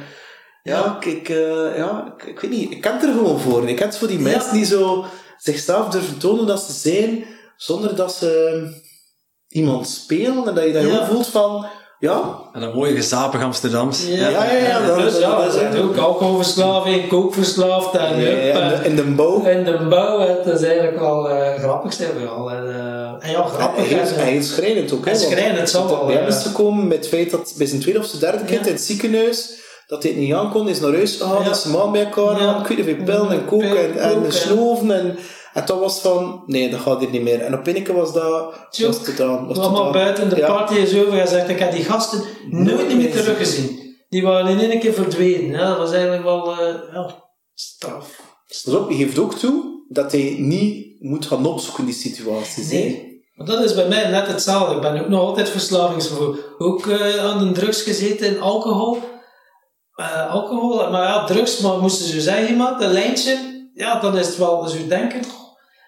ja, kijk, eh, ja, ik, ik weet niet, ik ken het er gewoon voor. Ik ken het voor die mensen die zo zichzelf durven tonen dat ze zijn, zonder dat ze iemand spelen en dat je dan Ja. gewoon voelt van, ja, En dat mooie gezapig Amsterdams. Ja, Ja, ja, ja, dat- dus ja, dat- zijn ook alcoholverslaving, kookverslaafd en Ja, ja, en- in de- in de bouw. In de bouw, het is eigenlijk wel eh, grappig zijn we al. En, eh, en ja, grappig. Hij is schrijnend ook. hè, want schrijnend, zal wel, Bij hem ja. is gekomen met het feit dat bij zijn tweede of zijn derde kind Ja. in het ziekenhuis, dat hij het niet aankon, is naar huis gegaan, Ja. is zijn man bij elkaar, Ja. aan, ik weet niet pillen en koken en, en sloven en, en dat was van, nee, dat gaat hier niet meer. En op een keer was dat, Tjoek. was het gedaan. Was allemaal buiten de Ja. party is over. Hij zegt, ik heb die gasten nooit meer meer teruggezien. Die waren in één keer verdwenen. hè. Dat was eigenlijk wel eh, ja, straf. Hij geeft ook toe dat hij niet moet gaan opzoeken in die situaties. hè. Nee. Maar dat is bij mij net hetzelfde. Ik ben ook nog altijd verslavingsgevoel. Ook eh, aan de drugs gezeten in alcohol. Eh, alcohol, maar ja, drugs, maar moesten ze zeggen iemand, een lijntje, ja, dan is het wel zo denken,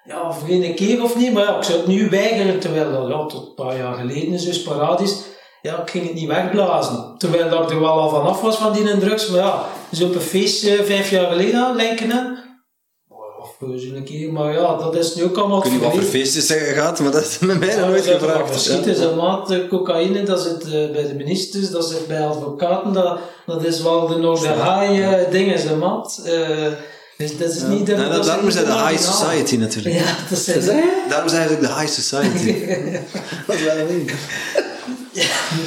ja, voor een keer of niet, maar ja, ik zou het nu weigeren, terwijl dat, ja, tot een paar jaar geleden, zo sporadisch, ja, ik ging het niet wegblazen. Terwijl dat ik er wel al vanaf was van die drugs, maar ja, dus op een feestje vijf jaar geleden, lijken in, of zo'n keer, maar ja, dat is nu ook allemaal Ik weet niet wat voor verleden. feestjes je gaat, maar dat is met mij nog nooit gevraagd. Is een maat eh, cocaïne, dat zit eh, bij de ministers, dat zit bij advocaten, dat, dat is wel de nog de high eh, dingen, is een maat. Eh, dus dat is niet de, Ja, dat dat, is daarom niet is hij de high marginaal. society natuurlijk. Ja, dat is? Daarom zijn ze ook de high society. Dat is wel een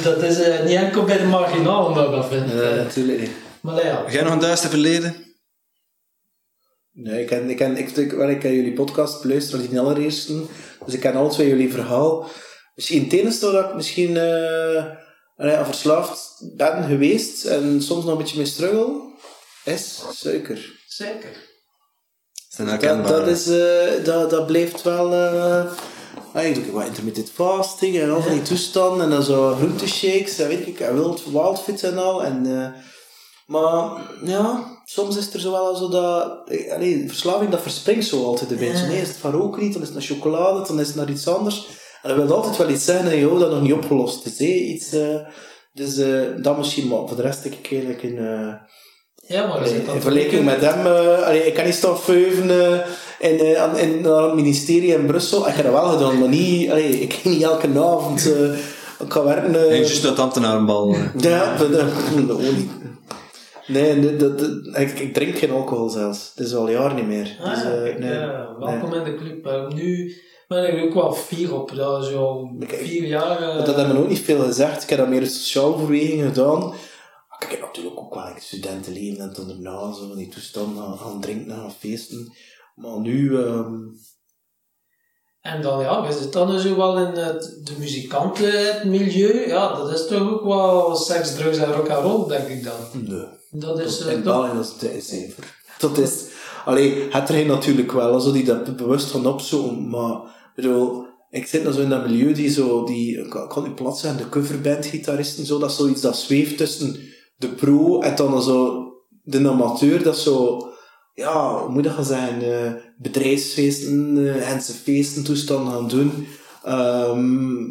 Dat is eh, niet enkel bij de marginalen dat ik dat vind. Nee, natuurlijk niet. Maar ja, jij nog een duister verleden? Nee, ik ken, ik ken, ik, ik, ik ken jullie podcast beluisteren, die allereerste. Dus ik ken alle twee jullie verhaal. Misschien enige dat ik misschien eh, aan verslaafd ben geweest en soms nog een beetje mee struggle, is suiker. Zeker. Zijn Dat, herkenbaar. dat, is, eh, dat, dat blijft wel... eh ah, ik doe wat intermittent fasting en al van die toestanden en dan zo groenteshakes en weet ik, en wild, wildfit en al. En, eh, maar ja, soms is er zo wel zo dat... eh, Allee, verslaving dat verspringt zo altijd een beetje. Nee, is het van rook niet, dan is het naar chocolade, dan is het naar iets anders. En dat wil altijd wel iets zijn dat je dat nog niet opgelost is. Iets, eh, dus eh, dat misschien, maar voor de rest denk ik eigenlijk in... Ja, maar Allee, in vergelijking met hem, eh, allee, ik kan niet staan veuven eh, in, eh, aan, in, naar het ministerie in Brussel. Ik heb dat wel gedaan, maar niet, allee, ik ging niet elke avond. eh, ik ga werken. eh, Nee, juist dat ambtenarenbal. ja, de, de, de olie. Nee, de, de, de- ik, ik drink geen alcohol zelfs. Het is al jaren niet meer. Ah, dus, eh, kijk, nee, ja, welkom nee. in de club. Nu ben ik er ook wel fier op. Dat is al vier jaar. dat hebben we ook niet veel gezegd. Ik heb dat meer sociaal overweging gedaan. Ik heb natuurlijk ook wel like, studentenleven en dan daarna zo van die toestanden gaan, gaan drinken, gaan feesten. Maar nu, ehm, En dan, ja, we zitten dan ook wel in het, de muzikantenmilieu. Ja, dat is toch ook wel seks, drugs en rock and roll, denk ik dan. nee. Dat is eh, in België dat is het zever. Dat is, allee, het er natuurlijk wel, zo die dat bewust van opzoeken, maar, ik bedoel, ik zit nou zo in dat milieu die zo, die, ik kan niet plat zeggen, de coverbandgitaristen, zo, dat is zoiets dat zweeft tussen de pro en dan zo de amateur, dat zo, ja, hoe moet gaan zeggen, eh, bedrijfsfeesten, uh, Hense feesten, toestanden gaan doen. Ehm,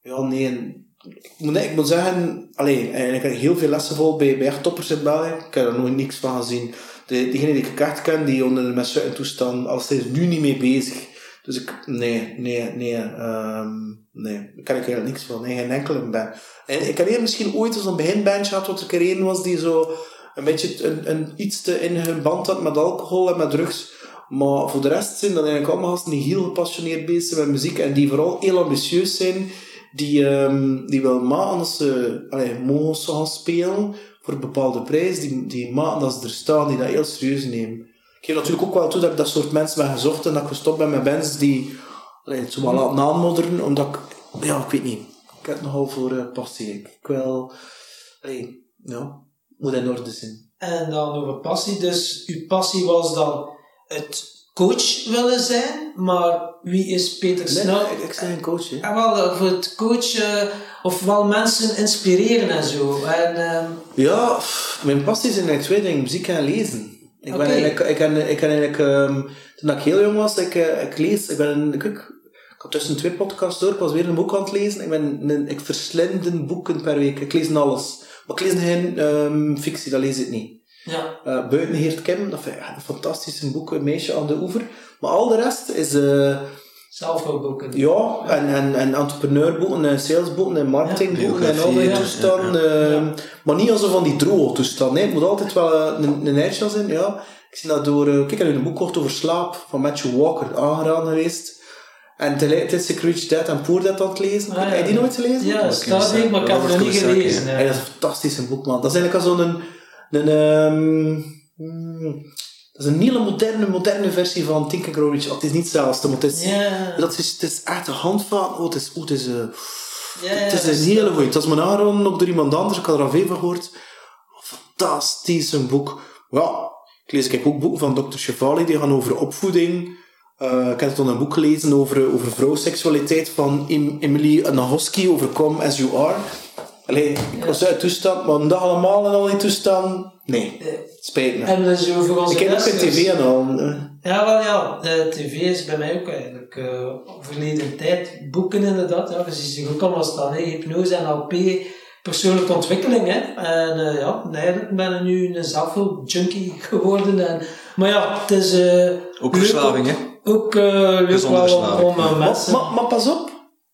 ja, nee, ik moet, ik zeggen, allee, eigenlijk heb ik heel veel lessen gevolgd bij, bij echt toppers in België. Ik heb er nog niks van gezien. De, diegenen die ik echt ken, die onder met zo'n toestand, alles is nu niet mee bezig. Dus ik, nee, nee, nee, ehm, nee, daar ken ik eigenlijk niks van. Nee, geen enkele band. En ik heb misschien ooit zo'n beginbandje gehad, wat er één was die zo een beetje een, een, iets te in hun band had met alcohol en met drugs. Maar voor de rest zijn dat eigenlijk allemaal gasten die heel gepassioneerd bezig zijn met muziek en die vooral heel ambitieus zijn. Die, ehm die wel maken als ze allee, mogen gaan spelen voor een bepaalde prijs. Die, die maken dat ze er staan, die dat heel serieus nemen. Ik geef natuurlijk ook wel toe dat ik dat soort mensen ben gezocht en dat ik gestopt ben met bands die allee, het zo wel laten aanmodderen, omdat ik, ja, ik weet niet. Ik heb het nogal voor eh, passie. Ik, wil, allee, ja, moet in orde zijn. En dan over passie. Dus uw passie was dan het coach willen zijn, maar wie is Peter Nee, Snel? ik, ik ben een coach, hè. En wel, voor het coachen of wel mensen inspireren en zo. En, ehm, Ja, mijn passie zijn eigenlijk twee dingen, muziek en lezen. Ik ben eigenlijk, ik ben, ik ben eigenlijk, ehm, toen ik heel jong was, ik, eh, ik lees, ik ben, ik, ik, had tussen twee podcasts door, ik was weer een boek aan het lezen. Ik ben, een, ik verslind boeken per week, ik lees alles. Maar ik lees geen ehm, fictie, dat lees ik niet. ja. Eh Buiten Heert Kim, dat vind ik een fantastisch boek, een meisje aan de oever. Maar al de rest is, eh, Zelfhulpboeken. ja, en, en, en entrepreneurboeken, en salesboeken, en marketingboeken, en al die toestanden. ja. ehm, Maar niet als van die droge toestanden. hè. Het moet altijd wel eh, een, een eitje zijn, ja. Ik zie dat door... eh, kijk, ik heb een boek gekocht over slaap, van Matthew Walker, aangeraden geweest. En tegelijkertijd is ik Rich Dad en Poor Dad aan het lezen. Ah, ja. Heb je die nooit gelezen? Ja, Oké, staat hier, maar ik heb het nog niet gelezen. Hè. dat is een fantastisch boek, man. Dat is eigenlijk al zo'n... Een, ehm, hmm, dat is een hele moderne, moderne versie van Think and Grow Rich. Oh, het is niet hetzelfde, maar het is... Ja. Dat is, het is echt een handvat. Oh, het is, oh, het is, eh, het is een hele goeie. Het was me aangeraden, ook door iemand anders. Ik had er al veel van gehoord. Fantastisch, een boek. Ja, ik lees ik heb ook boeken van Dr. Chevali, die gaan over opvoeding. Eh, ik heb toen een boek gelezen over, over vrouwseksualiteit van Em- Emily Nagoski, over Come As You Are. Allee, ik was uit toestand, maar een dag allemaal in al die toestand, nee, spijt me. En dus over onze Ik heb ook tv en al. eh. Ja, wel ja. De tv is bij mij ook eigenlijk eh, verleden tijd. Boeken inderdaad. Ja, je ziet zich ook allemaal staan. Hè. Hypnose, NLP, persoonlijke ontwikkeling. Hè. En eh, ja, eigenlijk ben ik nu een zelfhulp-junkie geworden. En, maar ja, het is... eh, Ook verslaving, hè? Ook eh, leuk om, eh, Maar, mensen... maar, maar pas op,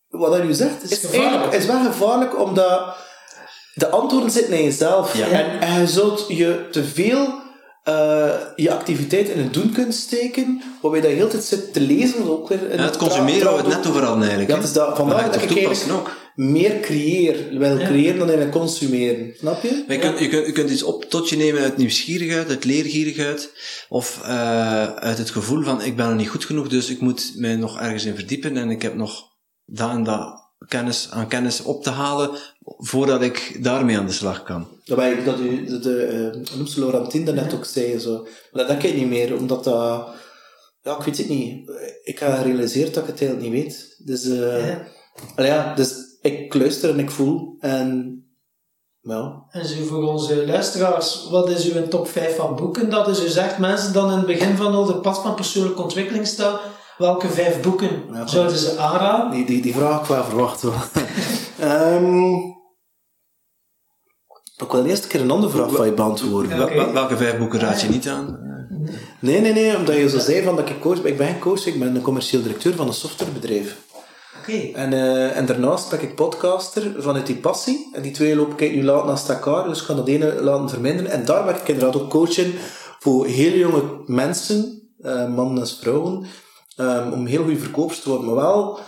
wat dat u zegt, is, Is gevaarlijk. is wel gevaarlijk, omdat de antwoorden zitten in jezelf. Ja. En, en je zult je te veel eh, je activiteit in het doen kunt steken, waarbij dat je de hele tijd zit te lezen. Ook weer in Ja, het consumeren waar we het net over hadden eigenlijk. Ja, het is dat, vandaar dat het ik eigenlijk ook. meer creëer, wil Ja. creëren dan eigenlijk consumeren. Snap je? Maar je, kunt, je, kunt, je kunt iets op tot je nemen uit nieuwsgierigheid, uit leergierigheid, of eh, uit het gevoel van ik ben nog niet goed genoeg, dus ik moet mij nog ergens in verdiepen en ik heb nog dat en dat kennis, aan kennis op te halen voordat ik daarmee aan de slag kan. Dat, wij, dat u, de, de noemt ze Laurentien daarnet ook zei. Zo. Maar dat denk ik niet meer, omdat dat... Ja, ik weet het niet. Ik heb gerealiseerd dat ik het eigenlijk niet weet. Dus, eh Ja. ja, dus ik luister en ik voel. En... Ja. En zo voor onze luisteraars, wat is uw top 5 van boeken? Dat is, u zegt mensen dan in het begin van al de pad van persoonlijke ontwikkeling staan. Welke vijf boeken Ja, zouden ze aanraden? Die, die, die vraag ik wel. *laughs* Ehm ik wil eerst een keer een andere vraag van je beantwoorden. Wel- Welke vijf boeken raad je niet aan? Nee, nee, nee, omdat je zo zei van dat ik coach ben. Ik ben geen coach, ik ben een commercieel directeur van een softwarebedrijf. Oké. En, eh, en daarnaast ben ik podcaster vanuit die passie. En die twee loop ik nu laat naast elkaar, dus ik kan dat ene laten verminderen. En daar ben ik inderdaad ook coach in voor heel jonge mensen, eh, mannen en vrouwen, ehm, om heel goede verkoopers te worden. Maar wel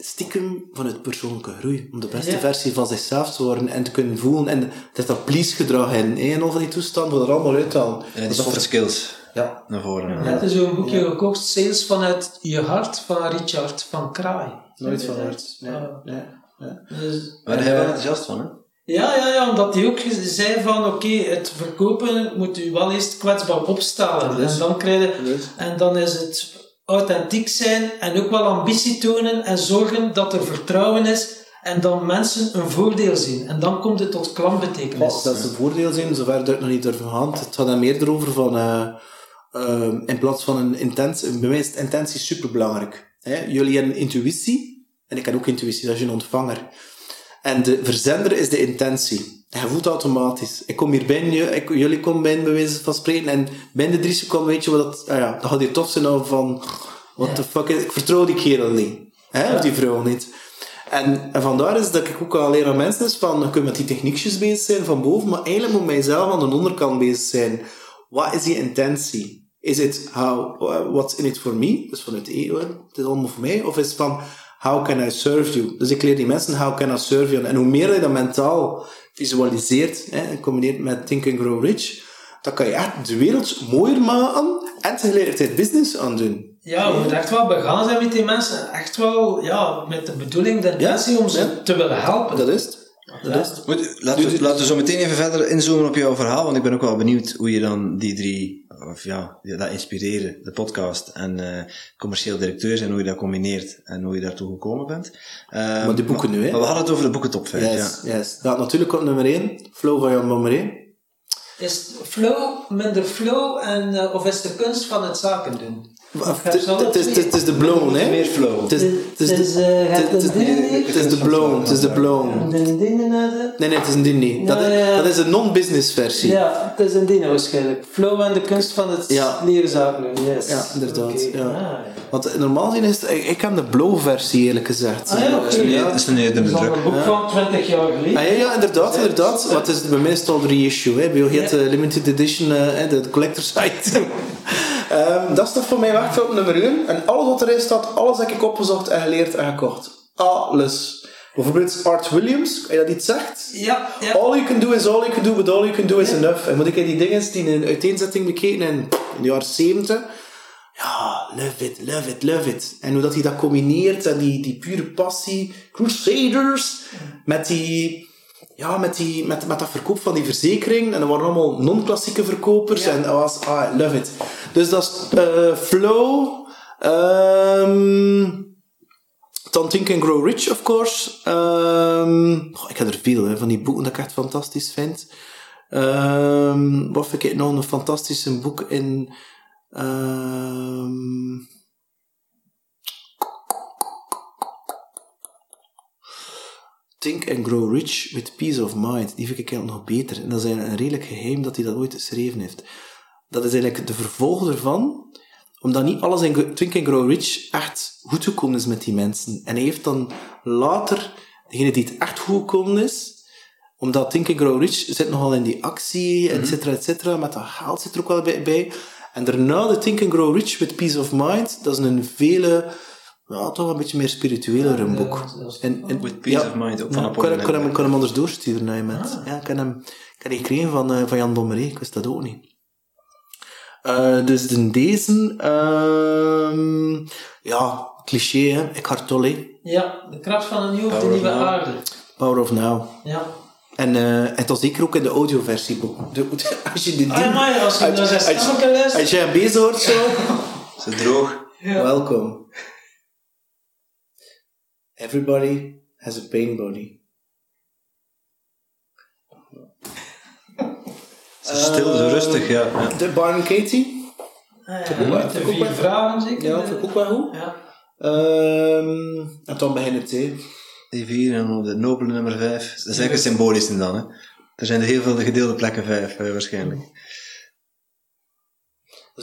stiekem vanuit persoonlijke groei. Om de beste Ja. versie van zichzelf te worden en te kunnen voelen. En het is dat please gedrag in. En al van die toestanden, wil er allemaal uithalen. En Dat die soft skills Ja. naar voren. Je hebt dus een boekje gekocht, Sales vanuit je hart, van Richard van Kraai. Nooit van Ja. gehoord. Nee, Ah. nee. Dus, Maar daar en, ben je wel eh, enthousiast van, hè? Ja, ja, ja, omdat hij ook zei van oké, het verkopen moet u wel eerst kwetsbaar opstellen. Dat En dan krijg je, dat en dan is het authentiek zijn en ook wel ambitie tonen en zorgen dat er vertrouwen is en dan mensen een voordeel zien. En dan komt het tot klantbetekenis. Oh, dat een voordeel zijn, zover dat ik nog niet durven gaan. Het gaat er meer erover van, eh, eh, in plaats van een intentie, bij mij is intentie superbelangrijk. Hè? Jullie hebben intuïtie, en ik heb ook intuïtie, dat is een ontvanger. En de verzender is de intentie. Je voelt automatisch. Ik kom hier binnen, ik, jullie komen binnen, bij wijze van spreken, en binnen de drie seconden weet je wat dat, ah ja, dat gaat hier tof zijn nou van, what the fuck, is- ik vertrouw die kerel niet. Hè? Of die vrouw niet. En, en vandaar is dat ik ook al leer aan mensen is van, je kunt met die techniekjes bezig zijn van boven, maar eigenlijk moet mijzelf aan de onderkant bezig zijn. Wat is die intentie? Is het how, what's in it for me? Dus vanuit ego, het is allemaal voor mij. Of is het van, how can I serve you? Dus ik leer die mensen, how can I serve you? En hoe meer je dat mentaal visualiseert, hè, en combineert met Think and Grow Rich, dan kan je echt de wereld mooier maken en tegelijkertijd business aan doen. Ja, je moet echt wel begaan zijn met die mensen. Echt wel, ja, met de bedoeling, de intentie om ze ja. te willen helpen. Dat is het. Dat is het. Goed, laten, we, laten we zo meteen even verder inzoomen op jouw verhaal, want ik ben ook wel benieuwd hoe je dan die drie, of ja, je dat inspireren, de podcast en eh, commercieel directeur zijn, hoe je dat combineert en hoe je daartoe gekomen bent. Ehm, Maar die boeken maar- nu, hè? Maar we hadden het over de boeken top 5, Yes, ja. yes. Dat natuurlijk op nummer 1. Flow van Jan Bommeré. Is het flow, minder flow, en, eh, of is het de kunst van het zaken doen? Het is- de blown, hè? Meer flow. Het is- het is de- eh, blown, het is de blown. Nee, nee, het is een ding niet. Dat, is een non-business versie. Ja, het is een ding waarschijnlijk. Flow en de kunst van het Ja. leren zaken yes. Ja, inderdaad, ja. Want normaal gezien is het, ik, heb de blow versie eerlijk gezegd. Ah, ja, oké. Dat is een al druk. een boek van 20 jaar geleden. Ah, ja, ja, inderdaad, inderdaad. Het is bij mij is het al reissue. Hè. Bij jou heet de limited edition, eh, hè, de collector's item. *laughs* Ehm, dat is toch voor mij wacht op nummer 1. En alles wat erin staat, alles heb ik opgezocht en geleerd en gekocht. Alles. Bijvoorbeeld Art Williams, als je dat iets zegt. Ja, ja. All you can do is all you can do, but all you can do is enough. En moet ik in die dingen die in een uiteenzetting bekeken in, in de jaren 70. Ja, love it, love it, love it. En hoe dat hij dat combineert en die, die pure passie. Crusaders. Met die... Ja, met, die, met, met dat verkoop van die verzekering. En dat waren allemaal non-klassieke verkopers. En dat was... Ah, love it. Dus dat is eh, Flow. ehm dan Think and Grow Rich, of course. Ehm, ik heb er veel hè, van die boeken dat ik echt fantastisch vind. Ehm, wat vind ik nog een fantastische boek in? Think and Grow Rich with Peace of Mind. Die vind ik eigenlijk nog beter. En dat is eigenlijk een redelijk geheim dat hij dat ooit geschreven heeft. Dat is eigenlijk de vervolg ervan omdat niet alles in Think and Grow Rich echt goed gekomen is met die mensen. En hij heeft dan later, degene die het echt goed gekomen is, omdat Think and Grow Rich zit nogal in die actie, et cetera, et cetera, met dat geld zit er ook wel bij. bij. En daarna de Think and Grow Rich with Peace of Mind, dat is een vele, ja, toch een beetje meer spiritueler een boek. En, en, With Peace of Mind, ook van ja, ik kan, Napoleon ik kan hem, ik kan hem anders doorsturen naar je met. Ja, ik kan hem, ik heb die gekregen van, eh, van Jan Bommeré, ik wist dat ook niet. Eh, dus in deze, ehm, ja, cliché, hè. Eckhart Tolle, Ja, de kracht van een nieuw, de nieuwe Now. aarde. Power of Now. Ja. En, eh, en dat zeker ook in de audioversie. *laughs* De- Als je die Ah, maar als je als- zijn als-. Als jij een bezig hoort zo, *laughs* Zo droog. Ja. welkom. Everybody has a pain body. *laughs* Stil, zo rustig, ja. ja. De Barn Katie. Ah, ja. De vind ik ook vier vragen zeker? Ja, vind ik ook wel goed. Ja. Ehm, en dan begin het, hè. Die vier en de nobele nummer vijf. Dat is eigenlijk een symbolische dan, hè. Er zijn er heel veel gedeelde plekken vijf, eh, waarschijnlijk. We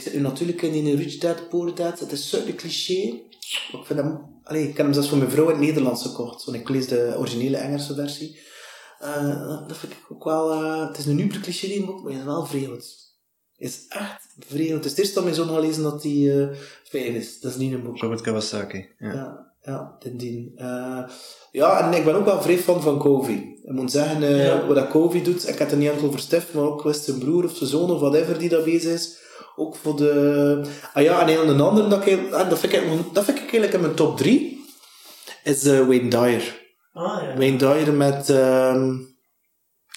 zit nu natuurlijk in die Rich Dad, Poor Dad, het is zo'n cliché. Maar ik vind hem, allee, ik heb hem zelfs voor mijn vrouw in het Nederlands gekocht, want ik lees de originele Engelse versie. Eh, dat vind ik ook wel, eh, het is een uber cliché boek, maar hij is wel vreemd. Hij is echt vreemd. Het is het eerste dat mijn zoon gaat lezen dat hij eh vijf is. Dat is niet een boek. Robert Kawasaki. Ja. Ja. ja, indien. Eh, ja, en ik ben ook wel vrij fan van Covey. Ik moet zeggen, eh, Ja. wat dat Covey doet, ik heb het niet enkel over Stef, maar ook wist zijn broer of zijn zoon of whatever die dat bezig is. Ook voor de... Ah ja, en een, een ander, dat, ik, en dat, vind ik, eigenlijk- dat vind ik eigenlijk in mijn top 3, is eh, Wayne Dyer. Ah ja. Wayne Dyer met... ehm,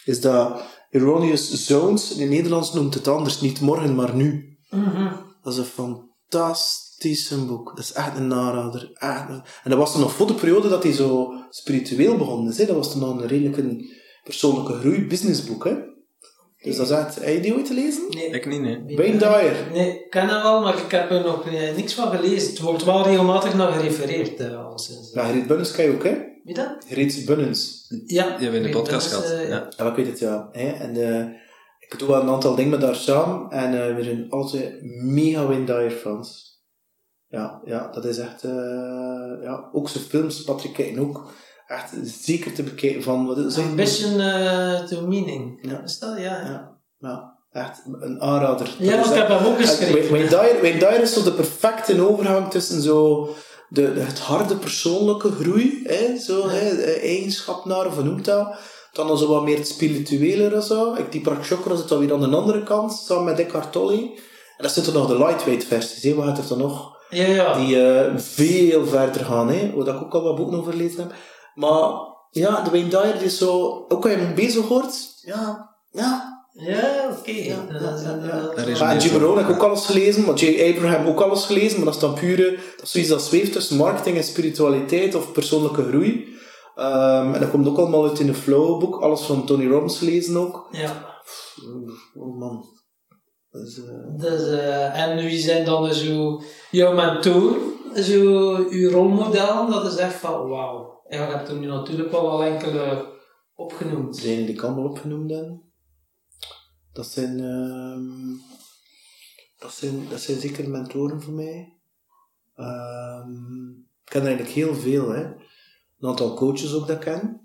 is dat Erroneous Zones. In het Nederlands noemt het anders. Niet morgen, maar nu. Mhm. Dat is een fantastisch boek. Dat is echt een narader. Echt een- En dat was toen nog voor de periode dat hij zo spiritueel begonnen is. Hè. Dat was toen nog een redelijk een persoonlijke groei businessboek. Hè. Dus dat is echt... Heb je die ooit gelezen? Nee. Ik niet, nee. Wayne Dyer. Nee, ik ken hem wel, maar ik heb er nog eh, niks van gelezen. Het wordt wel regelmatig naar gerefereerd, eh, al sinds. Ja, Gerrit Bunnens ken je ook, hè? Wie dat? Gerrit Bunnens. Ja. Die hebben we in de podcast gehad. eh, Ja. Ja, ik weet het, ja. Hè? En eh, ik doe wel een aantal dingen met haar samen. En eh, we zijn altijd mega Wayne Dyer fans. Ja, ja, dat is echt... eh, ja, ook zijn films, Patrick kijken ook. Echt zeker te bekijken van... Wat is het? Ambition eh, to Meaning. Ja. Is dat? Ja. Ja, ja, echt een aanrader. Ja, want ik heb hem ook en geschreven. Wayne Dyer, Wayne Dyer is zo de perfecte overgang tussen zo de, de- het harde persoonlijke groei, hè, zo, hè, eigenschap naar, of noemt dat? Dan dan zo wat meer het spirituele en zo. Ik, die Prakshokra zit dan weer aan de andere kant, samen met Eckhart Tolle. En dat zit er nog de lightweight versies, hè, wat gaat er dan nog? Ja, ja. Die eh, veel verder gaan, hè, waar ik ook al wat boeken over gelezen heb. Maar ja, de Wayne Dyer die is zo, ook als je hem bezig hoort, ja, ja, Ja, oké. ja, Jim. Rohn heb ik ook alles gelezen, maar J. Abraham ook alles gelezen, maar dat is dan pure, dat is zoiets dat zweeft tussen marketing en spiritualiteit of persoonlijke groei. Ehm, en dat komt ook allemaal uit in de Flow boek, alles van Tony Robbins gelezen ook. Ja. Oh man. Eh, Dus, eh, en wie zijn dan zo jouw mentor, zo uw rolmodel? Dat is echt van wauw. En je hebt er nu natuurlijk wel al enkele opgenoemd. Zijn die ik allemaal opgenoemd hebben? Dat zijn, ehm, dat zijn, dat zijn zeker mentoren voor mij. Ehm, ik ken er eigenlijk heel veel, hè. Een aantal coaches ook dat ik ken.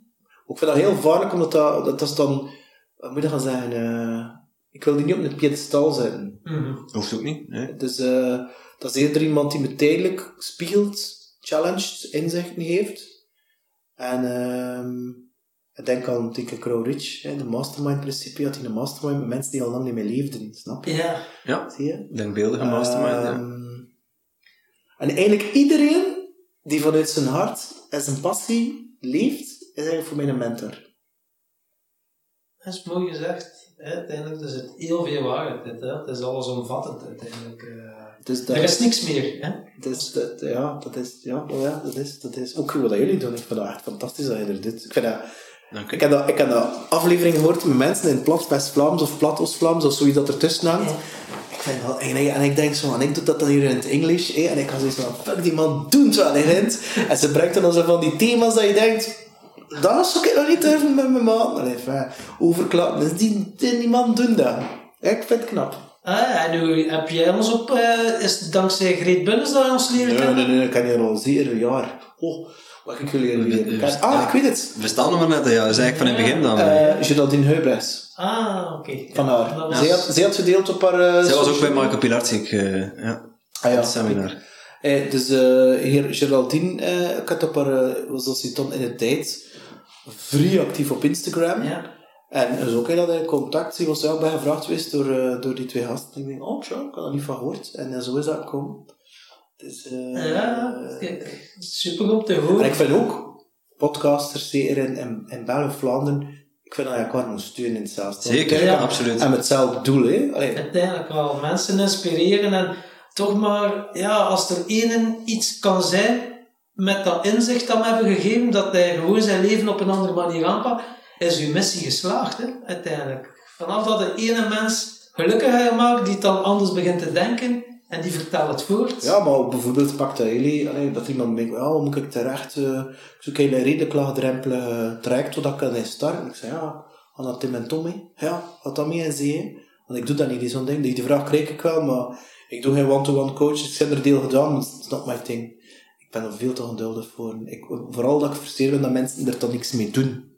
Ik vind dat heel vaarlijk, omdat dat, dat, is dan, wat moet je gaan zeggen, eh, ik wil die niet op een piedestal zetten. Mhm. Hoeft ook niet. Nee. Dus eh, dat is eerder iemand die me tijdelijk spiegelt, challenged, inzichten heeft. En ehm, ik denk aan Tinker Crow Rich, hè, de mastermind principe, had hij een mastermind met mensen die al lang niet meer leefden, snap je? Ja. Ja, Zie je? denkbeeldige mastermind. ja. Ehm, En eigenlijk iedereen die vanuit zijn hart en zijn passie leeft, is eigenlijk voor mij een mentor. Dat is mooi gezegd. Hè? Uiteindelijk is het heel veel waarheid. dit, Hè? Het is allesomvattend uiteindelijk. Dus dat, Er is niks meer. Hè? Dus dat, ja, dat is, ja, oh ja, dat is, dat is ook wat dat jullie doen. Ik vind dat echt fantastisch dat je er doet. Ik, vind dat, ik, heb dat, ik heb dat aflevering gehoord met mensen in plat West-Vlaams of plat Oost-Vlaams of zoiets dat ertussen hangt. Ja. Ik vind dat, en, ik, en ik denk zo, en ik doe dat dan hier in het Engels, hè, en ik ga zoiets van, fuck, die man doet wel in het. En ze brengt dan zo van die thema's dat je denkt, dat zou ik nog niet durven met mijn maat. Allee, enfin, overklappen. Dus die, die, die man doen dat. Ik vind het knap. Ah, en nu heb jij ons op, eh, is het dankzij Greet Bunnens dat je ons leren Nee, kennen? nee, nee, ik ken je al zeer een jaar. Oh, wat ik jullie leren kennen. Ah, ik weet het. We staan er maar net, ja. Dat is eigenlijk van in het begin dan. Eh Geraldine Heubrechts. Ah, oké. Van Ja, haar. was- Zij, had, zij had gedeeld op haar... eh, Zij was ook bij Marco Pilarczyk, eh ja. Ah ja. Het seminar. Eh, dus eh heer Geraldine, eh, ik had op haar, eh, was dat in de tijd, vrij actief op Instagram. Ja. En dus ook hè, dat hij contact, was ook bij gevraagd geweest door, eh, door die twee gasten. Ik denk, oh tja, ik had er niet van gehoord. En eh, zo is dat gekomen. Dus, eh, Ja, kijk, super om te En horen. ik vind ook, podcasters, zeker in, in, in België of Vlaanderen, ik vind dat je elkaar moet steunen in hetzelfde. Zeker, Ja. absoluut. En met hetzelfde doel, hè. Allee, Uiteindelijk wel mensen inspireren en toch maar, ja, als er één iets kan zijn met dat inzicht dat we hebben gegeven, dat hij gewoon zijn leven op een andere manier aanpakt, is uw missie geslaagd, hè, uiteindelijk. Vanaf dat de ene mens gelukkiger gemaakt, die dan anders begint te denken, en die vertelt het voort. Ja, maar bijvoorbeeld pakt dat dat iemand denkt, ja, moet ik terecht, eh, ik een redelijk laagdrempelige traject waar ik kan starten. Ik zeg, ja, ga naar Tim en Tommy, ja, wat dat mee en zie je. Want ik doe dat niet, zo'n ding. Die, vraag krijg ik wel, maar ik doe geen one-to-one coach. Ik heb er deel gedaan, maar is not my thing. Ik ben er veel te geduldig voor. Ik, vooral dat ik frustreerd ben dat mensen er dan niks mee doen.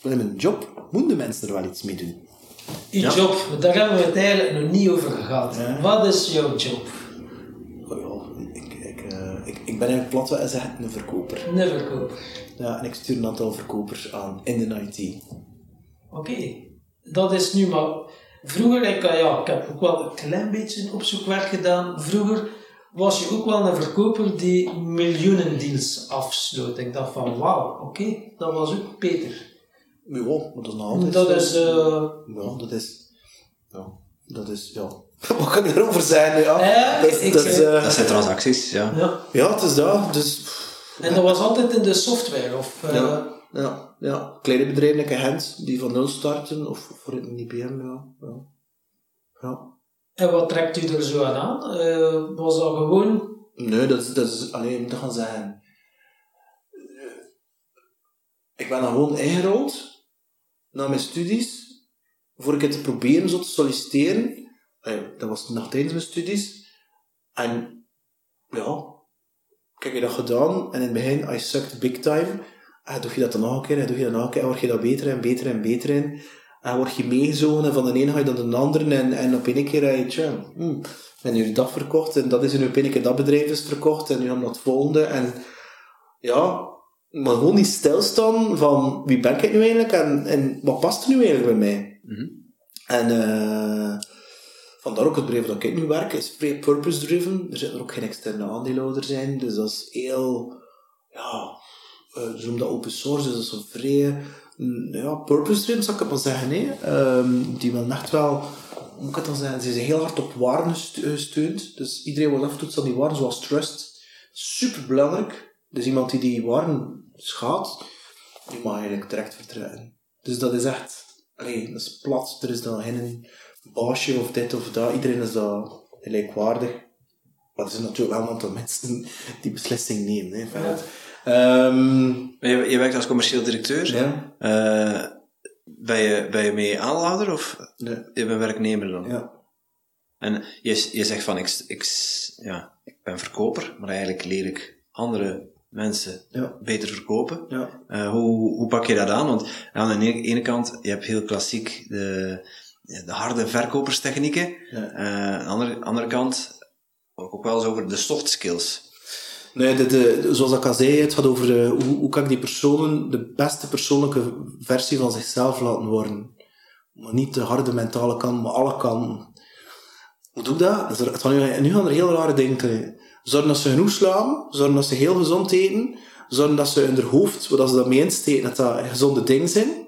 Terwijl in mijn job moeten de mensen er wel iets mee doen. Uw Ja. job, daar hebben we het eigenlijk nog niet over gehad. Ja. Wat is jouw job? Oh ja, ik, ik, eh, ik, ik ben eigenlijk platweg en zeg een verkoper. Een verkoper. Ja, en ik stuur een aantal verkopers aan in de IT. Oké. Dat is nu maar... Vroeger, ik, eh, ja, ik heb ook wel een klein beetje opzoekwerk gedaan. Vroeger was je ook wel een verkoper die miljoenen deals afsloot. Ik dacht van, wauw, oké, dat was ook Peter. Ja, maar dat is nog altijd Dat zo. is... eh, Ja, dat is... Ja, dat is... Ja. *laughs* Wat kan ik erover zeggen? Ja, Ja, dat is... ik dat is, eh, Dat zijn transacties, ja. ja. ja, het is dat. Dus... En dat was altijd in de software, of... eh, Ja, ja, ja. Kleine bedrijven, like Gent, die van nul starten, of voor het IBM, ja. ja. ja. En wat trekt u er zo aan aan? Eh, was dat gewoon... Nee, dat is, dat is alleen, je moet gaan zeggen. eh, Ik ben dan gewoon ingerold na mijn studies, voor ik het te proberen zo te solliciteren. Eh, Dat was nog tijdens mijn studies. En ja, ik heb dat gedaan en in het begin, I sucked big time. En doe je dat dan nog een keer, en doe je dat nog een keer, en word je dat beter en beter en beter in. En word je meegezogen en van de ene ga je dan de andere en, en op één keer heb je, tja, hmm, nu dat verkocht en dat is nu op één keer dat bedrijf is verkocht en nu we naar het volgende. En ja, maar gewoon niet stilstaan van wie ben ik nu eigenlijk en, en wat past er nu eigenlijk bij mij. Mhm. En eh vandaar ook het bedrijf dat ik nu werk is vrij purpose-driven. Er zitten er ook geen externe aandeelhouders in, dus dat is heel, ja, eh, ze noemen dat open source, dus dat is een vrij, mm, ja, purpose-driven zou ik het maar zeggen. Hè. Ehm, die wil echt wel, hoe moet ik het dan zeggen, ze zijn heel hard op waarden gestu- gesteund. Dus iedereen wordt afgetoetst aan die waarden, zoals trust. Super belangrijk. Dus iemand die die waarden schaadt, die mag eigenlijk direct vertrekken. Dus dat is echt, allee, dat is plat. Er is dan geen baasje of dit of dat. Iedereen is daar gelijkwaardig. Maar er zijn natuurlijk wel een aantal mensen die beslissing nemen. Hè. Ehm, Je, je werkt als commercieel directeur. ja, Eh, ben, je, ben je mee aanhouder of nee, je bent werknemer dan? ja. En je, je zegt van, ik, ik, ja, ik ben verkoper, maar eigenlijk leer ik andere mensen Ja. beter verkopen. Ja. Eh, hoe, hoe pak je dat aan? Want aan de ene, kant, je hebt heel klassiek de, de harde verkoperstechnieken. Ja. Eh, aan de andere, andere kant ook, wel eens over de soft skills. Nee, de, de, zoals ik al zei, het gaat over eh, hoe, hoe kan ik die personen de beste persoonlijke versie van zichzelf laten worden. Maar niet de harde mentale kant, maar alle kanten. Hoe doe ik dat? Dus er- het gaan nu, nu gaan er heel rare dingen. Zorgen dat ze genoeg slapen, zorgen dat ze heel gezond eten, zorgen dat ze in hun hoofd, wat ze daarmee insteken, dat dat gezonde dingen zijn.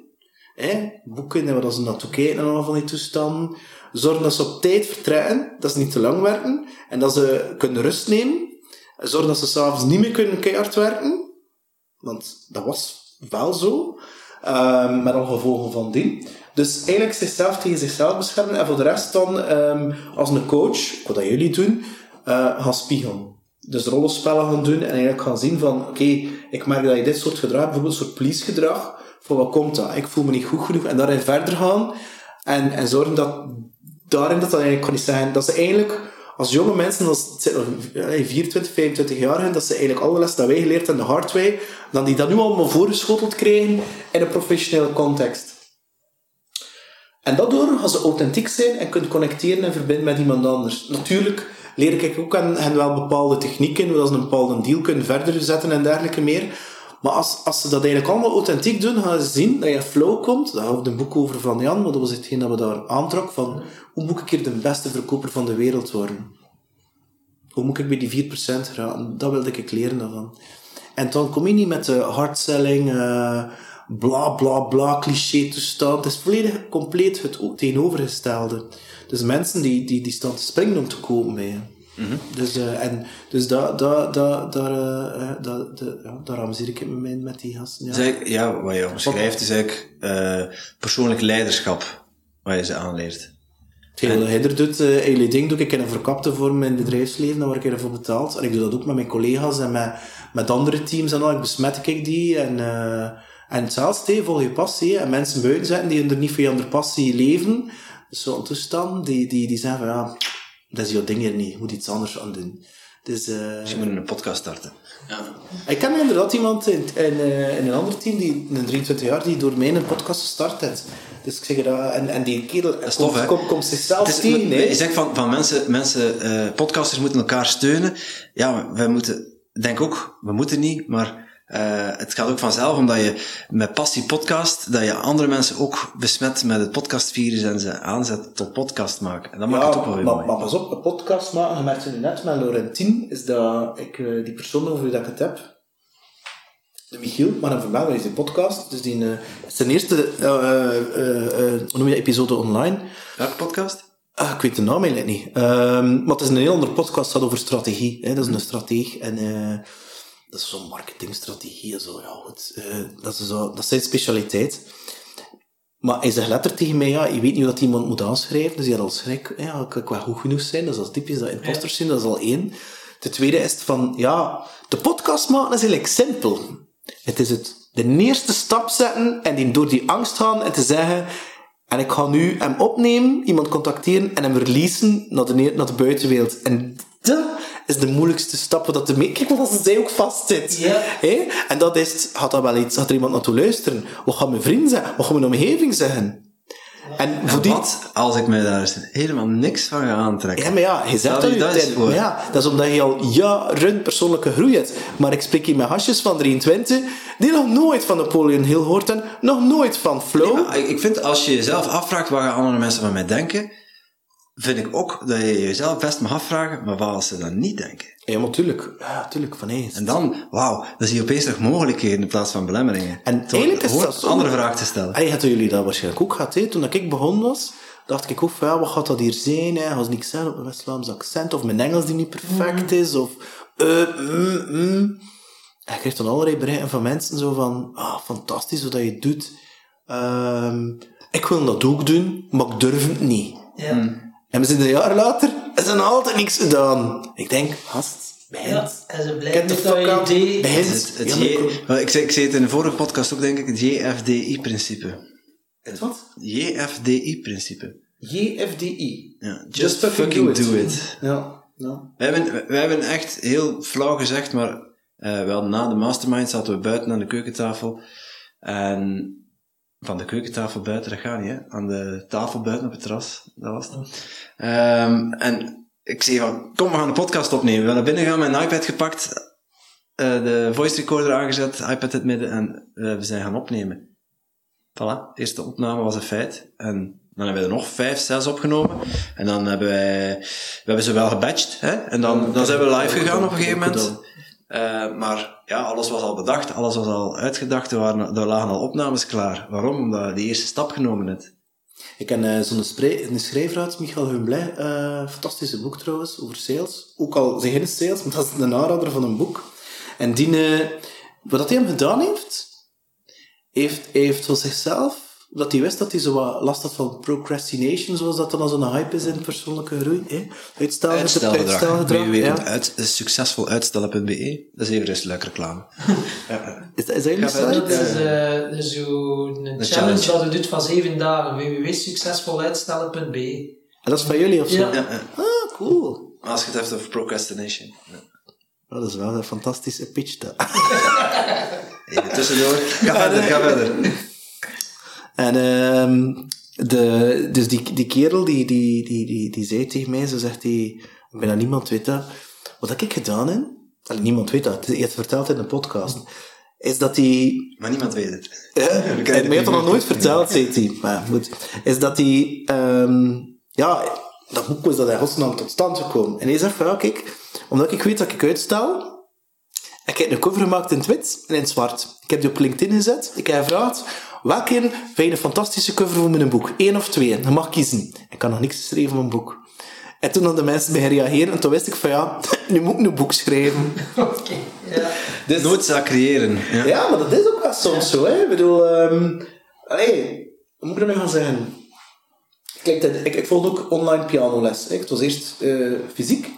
Hè? Boeken en wat ze naartoe kijken en allemaal van die toestanden. Zorgen dat ze op tijd vertrekken, dat ze niet te lang werken en dat ze kunnen rust nemen. Zorgen dat ze s'avonds niet meer kunnen keihard werken. Want dat was wel zo. Ehm, met alle gevolgen van dien. Dus eigenlijk zichzelf tegen zichzelf beschermen. En voor de rest dan, ehm, als een coach, wat dat jullie doen, eh, gaan spiegelen. Dus rollenspellen gaan doen en eigenlijk gaan zien van, oké, ik merk dat je dit soort gedrag, bijvoorbeeld een soort police gedrag, van wat komt dat? Ik voel me niet goed genoeg en daarin verder gaan. En, en zorgen dat daarin dat dat eigenlijk kan niet zijn, dat ze eigenlijk als jonge mensen, als het zijn nog eh, 24, 25 jaar dat ze eigenlijk alle les dat wij geleerd hebben, de hard way, dan die dat nu allemaal voorgeschoteld krijgen in een professionele context. En daardoor gaan ze authentiek zijn en kunnen connecteren en verbinden met iemand anders. Natuurlijk leer ik ook aan hen wel bepaalde technieken, hoe ze een bepaalde deal kunnen verder zetten en dergelijke meer. Maar als, als ze dat eigenlijk allemaal authentiek doen, gaan ze zien dat je flow komt. Daar houden we een boek over van Jan, want dat was hetgeen dat we daar aantrok. Van, hoe moet ik hier de beste verkoper van de wereld worden? Hoe moet ik bij die 4% geraken? Dat wilde ik leren daarvan. En dan kom je niet met de hardselling, eh bla bla bla, cliché toestand. Het is volledig compleet het tegenovergestelde. Dus mensen die, die, die staan te springen om te kopen bij je. Dus, eh, en, dus daar da, da, daar, eh, eh, da, de, ja, daar amuseer ik me met die gasten. Ja. Eigenlijk, ja, wat je omschrijft is eigenlijk persoonlijk leiderschap wat je ze aanleert. Hetgeen doet, uh, ding doe ik in een verkapte vorm in het bedrijfsleven, daar word ik ervoor betaald. En ik doe dat ook met mijn collega's en met, met andere teams en al. Ik besmet ik die. En, uh, en hetzelfde, volg je passie. En mensen buiten zetten die er niet voor je andere passie leven. Dus zo'n toestand, die, die, die zeggen van, ja, dat is jouw ding hier niet. Je moet iets anders aan doen. Dus, uh, Dus je moet een podcast starten. ja. Ik ken inderdaad iemand in, in, uh, in een ander team, die, een 23 jaar, die door mij een podcast gestart heeft. Dus ik zeg je dat, en, en die kerel komt, komt, komt zichzelf Het is- tegen. hè. Je zegt van, van mensen, mensen eh, podcasters moeten elkaar steunen. Ja, wij moeten denk ook, we moeten niet, maar uh, het gaat ook vanzelf, omdat je met Passie Podcast, dat je andere mensen ook besmet met het podcastvirus en ze aanzet tot podcast maken. En dat maakt het ook wel weer maar, mooi. maar pas op, een podcast maken, je merkte nu net met Laurentien, is dat ik uh, die persoon over wie dat ik het heb, de Michiel, maar dan vermelden is die podcast, dus die uh, is zijn eerste, hoe noem je episode online. Welke podcast? Ah, ik weet de naam eigenlijk niet. Um, maar het is een heel andere podcast, dat over strategie. Hè. Dat is een strateeg en dat is zo'n marketingstrategie. Zo, ja, goed. Uh, dat, is zo, dat is zijn specialiteit. Maar hij zegt letterlijk tegen mij, ja, je weet niet hoe dat iemand moet aanschrijven, dus je had al schrik, ja, ik wel goed genoeg zijn, dat is al typisch, dat imposters zijn, dat is al één. De tweede is het van, ja, de podcast maken is eigenlijk simpel. Het is het, de eerste stap zetten en die door die angst gaan en te zeggen, en ik ga nu hem opnemen, iemand contacteren en hem releasen naar de, naar de buitenwereld. En dat is de moeilijkste stap. Dat de mee... Kijk zij ook vastzit. En dat is, gaat dat wel iets, gaat er iemand naartoe luisteren? Wat gaan mijn vrienden zeggen? Wat gaan mijn omgeving zeggen? En voor die... Wat als ik mij daar helemaal niks van ga aantrekken? Ja, maar ja, je zegt dat, dat, dat maar ja, dat is omdat je al jaren persoonlijke groei hebt. Maar ik spreek hier met hasjes van 23, die nog nooit van Napoleon Hill hoort en nog nooit van Flow. Nee, ik vind, als je jezelf afvraagt, wat andere mensen van mij denken? Vind ik ook dat je jezelf best mag afvragen, maar wat als ze dan niet denken? Ja, maar tuurlijk. Ja, tuurlijk, van eens. En dan, wauw, dan zie je opeens nog mogelijkheden in plaats van belemmeringen. En eigenlijk is dat een andere vraag te stellen. En hadden jullie dat waarschijnlijk ook gehad, hè? Toen ik begonnen was, dacht ik ook van, ja, wat gaat dat hier zijn, hè? Ga niks zijn op mijn West-Vlaams accent, of mijn Engels die niet perfect is, of, uh, mm, mm. En ik kreeg dan allerlei berichten van mensen zo van, ah, fantastisch wat je doet. Um, ik wil dat ook doen, maar ik durf het niet. Ja. En we zitten een jaar later, er is altijd niks gedaan. Ik denk, gast, begint. Ja, en ze blijven met dat idee. Het, J, ik, zei, ik zei het in de vorige podcast ook, denk ik, het JFDI-principe. Het wat? JFDI-principe. JFDI. Ja, just, just fucking, fucking do, it. do it. Ja. ja. We, hebben, we hebben echt heel flauw gezegd, maar uh, wel na de mastermind zaten we buiten aan de keukentafel. En van de keukentafel buiten, dat gaat niet, hè? Aan de tafel buiten op het terras, dat was het. Um, en ik zei van, kom, we gaan een podcast opnemen. We zijn naar binnen gaan, mijn iPad gepakt, uh, de voice recorder aangezet, iPad in het midden, en uh, we zijn gaan opnemen. Voilà, de eerste opname was een feit. En dan hebben we er nog vijf, zes opgenomen. En dan hebben wij, we hebben ze wel gebatcht, hè? En dan, dan zijn we live gegaan op een gegeven moment. Uh, maar ja, alles was al bedacht, alles was al uitgedacht, er, waren, er lagen al opnames klaar. Waarom? Omdat je die eerste stap genomen hebt. Ik ken uh, zo'n schrijver Michael Humblay, uh, fantastische boek trouwens, over sales. Ook al zeg in sales, maar dat is een aanrader van een boek. En die, wat hij hem gedaan heeft, heeft, heeft voor zichzelf dat hij wist dat hij zo wat last had van procrastination, zoals dat dan als een hype is in persoonlijke groei. Hè? Uitstel, uitstelgedrag. uitstelgedrag ja. uit, succesvol uitstellen.be. Dat is even leuke reclame. *laughs* ja. Is dat, is dat jullie site? Dat is, uh, is zo een challenge, challenge dat je doet van zeven dagen. www.succesvoluitstellen.be En dat is van jullie of zo? Ja. ja. Ah, cool. Als je het hebt over procrastination. Dat is wel een fantastische pitch. Dat. even tussendoor. Ga verder, ga verder. En um, de, dus die, die kerel die, die, die, die, die zei tegen mij, zo zegt hij, bijna niemand weet dat, wat heb ik gedaan heb, niemand weet dat, hij heeft verteld in een podcast, is dat hij... Maar niemand weet het. Ja, *laughs* hij heeft het nog nooit verteld, zei hij. Maar goed. Is dat hij, um, ja, dat boek was dat hij godsnaam tot stand gekomen. En hij zegt van, ja, kijk, omdat ik weet dat ik uitstel, ik heb een cover gemaakt in het wit en in het zwart. Ik heb die op LinkedIn gezet. Ik heb gevraagd, welke vind je een fantastische cover voor mijn boek? Eén of twee? Je mag kiezen. Ik kan nog niks geschreven van een boek. En toen hadden de mensen bij reageren en toen wist ik van ja, *laughs* nu moet ik een boek schrijven. *laughs* Oké, okay, ja. Dus, Noodzaak creëren. Ja. ja. maar dat is ook wel soms zo. Hè. Ik bedoel, um, allee, hoe moet ik dat nu gaan zeggen? Kijk, ik, ik volgde ook online pianoles. Hè. Het was eerst uh, fysiek.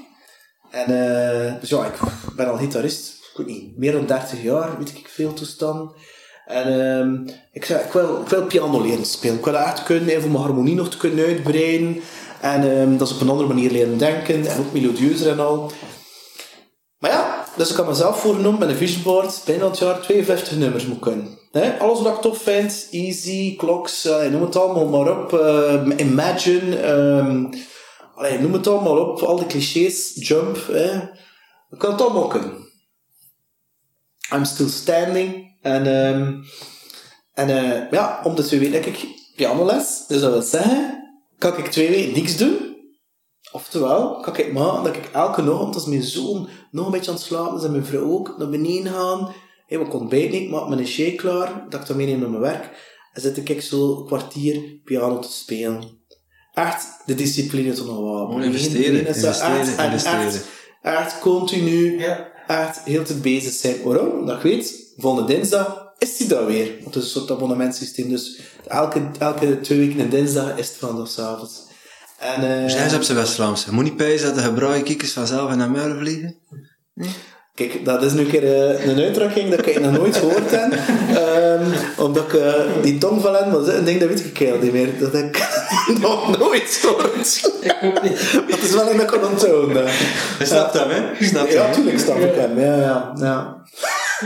En uh, dus ja, ik ben al gitarist. Ik weet niet, meer dan 30 jaar, weet ik veel toestand. En um, ik zei, ik wil, piano leren spelen. Ik wil echt kunnen, even mijn harmonie nog te kunnen uitbreiden. En um, dat is op een andere manier leren denken. En ook melodieuzer en al. Maar ja, dus ik had mezelf voorgenomen met een vision board. Bijna het jaar 52 nummers moet kunnen. Alles wat ik tof vind. Easy, clocks, uh, noem het allemaal maar op. Uh, imagine. Allee, noem het allemaal op. Al die clichés. Jump. Ik kan het allemaal kunnen. I'm Still Standing. En, ehm, en eh, ja, om de twee weken heb ik pianoles. Dus dat wil zeggen, kan ik twee weken niks doen. Oftewel, kan ik maken dat ik elke ochtend, als mijn zoon nog een beetje aan het slapen is en mijn vrouw ook, naar beneden gaan. Hey, ik ontbijt niet, ik maak mijn shake klaar, dat ik dat meeneem naar mijn werk. En zit ik zo een kwartier piano te spelen. Echt de discipline te nog wel. Gewoon investeren, Echt, investeren, echt, echt, investeren. echt continu Ja. echt heel te bezig zijn. Waarom? Omdat ik weet, volgende dinsdag is die dat weer. Want het is een soort abonnementsysteem. Dus elke, elke twee weken en dinsdag is het vanaf s'avonds. En, eh, Zijn ze op zijn West-Vlaams? Je moet niet pijzen dat de gebruik kiekers vanzelf in naar muilen vliegen. Kijk, dat is nu een keer eh, een uitdrukking dat ik nog nooit gehoord heb. Ehm, omdat ik eh, die tong van hen, maar dat is een ding dat weet ik eigenlijk niet meer. Dat ik *laughs* nog nooit gehoord. Ik ook niet. Dat is wel een dat ik kan onthouden. Je snapt hem, hè? Je snapt Ja, hem, hè? tuurlijk snap ik hem. Ja, ja, ja.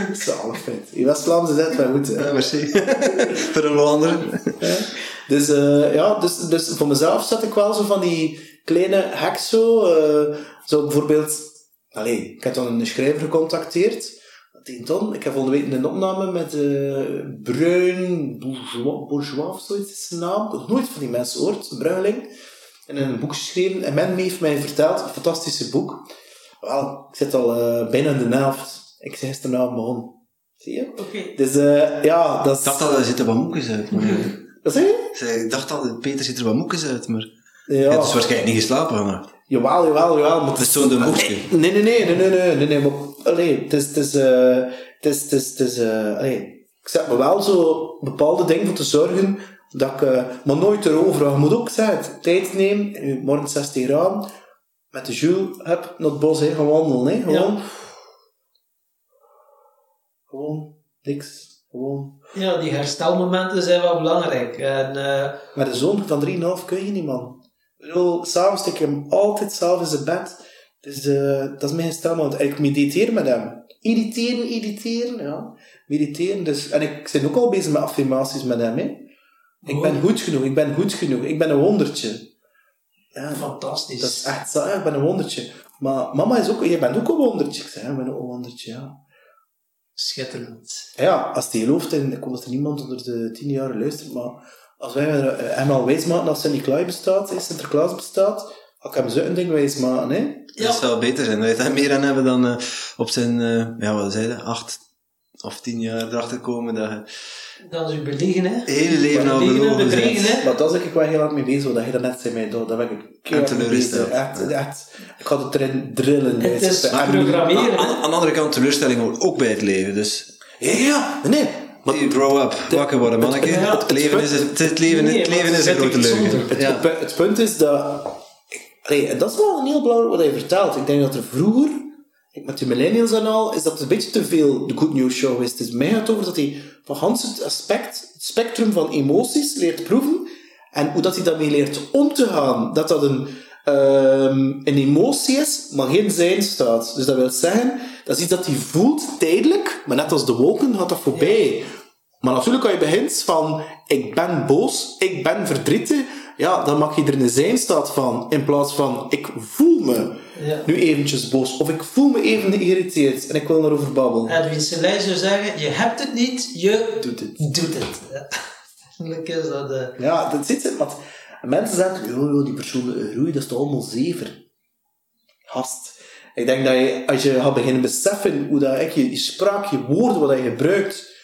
*laughs* Zalig feit. In is het wel goed. hè. Ja, merci. *laughs* Voor een Hollander. Ja. Dus, eh, ja, dus, dus voor mezelf zet ik wel zo van die kleine hacks zo. eh, zo bijvoorbeeld, allee, ik heb dan een schrijver gecontacteerd. Die dan, ik heb volgende week een opname met eh Bruin Bourgeois, Bourgeois of zoiets is zijn naam. Nog nooit van die mensen gehoord, een Bruigeling. En een boek geschreven. En men heeft mij verteld, een fantastische boek. Wel, ik zit al bijna in de helft. Ik zei gisteravond begonnen. Zie je? Oké. Dus eh, ja, dat is... Ik dacht al, er zitten wat moekjes uit. Maar... Wat zeg je? Ik dacht al, Peter ziet er wat moekjes uit, maar... Ja. Je hebt dus waarschijnlijk niet geslapen vannacht. Jawel, jawel, jawel. Maar Het is zo'n boekje. Nee, nee, nee, nee, nee, nee, nee, nee, maar, allee, het is, het is, eh, het is, het is, het is, eh, allee, ik zet me wel zo bepaalde dingen voor te zorgen, dat ik, eh, maar nooit erover, je moet ook zeggen, tijd nemen, morgen 60 graden, met de Jules, heb naar het bos, hè, gaan wandelen, hè, gewoon, gewoon, niks, gewoon. Ja, die herstelmomenten zijn wel belangrijk. En eh, Met een zoon van 3,5 kun je niet, man. Ik bedoel, s'avonds stik ik hem altijd zelf in zijn bed. Dus eh, dat is mijn stelmoment. En ik mediteer met hem. Irriteren, irriteren, ja. Mediteren. Dus, en ik ben ook al bezig met affirmaties met hem, hè. Ik Oh. ben goed genoeg, ik ben goed genoeg, ik ben een wondertje. Ja, fantastisch. dat is echt zo, ja, ik ben een wondertje. Maar mama is ook, jij bent ook een wondertje. Ik zeg, ik ben ook een wondertje, ja. Schitterend. Ja, als die gelooft in, ik hoop dat er niemand onder de tien jaar luistert, maar als wij eh, hem al wijsmaken dat Sint-Niklaas bestaat, Sinterklaas bestaat, ga ik hem zo een ding wijsmaken, hè. Dat zou beter zijn. Dat je daar meer aan hebben dan eh, op zijn, eh, ja, wat zei je, acht of tien jaar erachter komen dat je Dan is u belegen, hè? het hele leven al belogen bedriegen? Maar daar zit ik wel heel hard mee bezig, dat je dat net zei mij, daar ben ik keihard mee teleurgesteld. bezig. Echt, echt, ik ga het erin drillen. Het is programmeren? Aan, aan de andere kant, teleurstelling hoort ook bij het leven. Dus Ja, ja, nee. Maar you grow up, wakker worden, manneke. het- leven is, is een grote leugen. Het, punt is dat... Allee, dat is wel een heel belangrijk wat hij vertelt. Ik denk dat er vroeger, met die millennials en al, is dat een beetje te veel de Good News Show is. Het is mij gaat over dat hij van Hans het aspect, het spectrum van emoties leert proeven en hoe dat hij daarmee leert om te gaan. Dat dat een, ehm, een emotie is, maar geen zijn staat. Dus dat wil zeggen, dat is iets dat hij voelt tijdelijk, maar net als de wolken gaat dat voorbij. Maar natuurlijk kan je begint van, ik ben boos, ik ben verdrietig, ja, dan mag je er een zijn staat van, in plaats van, ik voel me Ja. nu eventjes boos, of ik voel me even geïrriteerd en ik wil erover babbelen. Edwin Selei zou zeggen, je hebt het niet, je Doet het. doet het. Ja. *laughs* Eigenlijk is dat... eh, Ja, dat zit het, want mensen zeggen, joh, die persoon groeit, dat is toch allemaal zever. Gast. Ik denk dat je, als je gaat beginnen beseffen hoe dat, je, je spraak, je woorden, wat je gebruikt,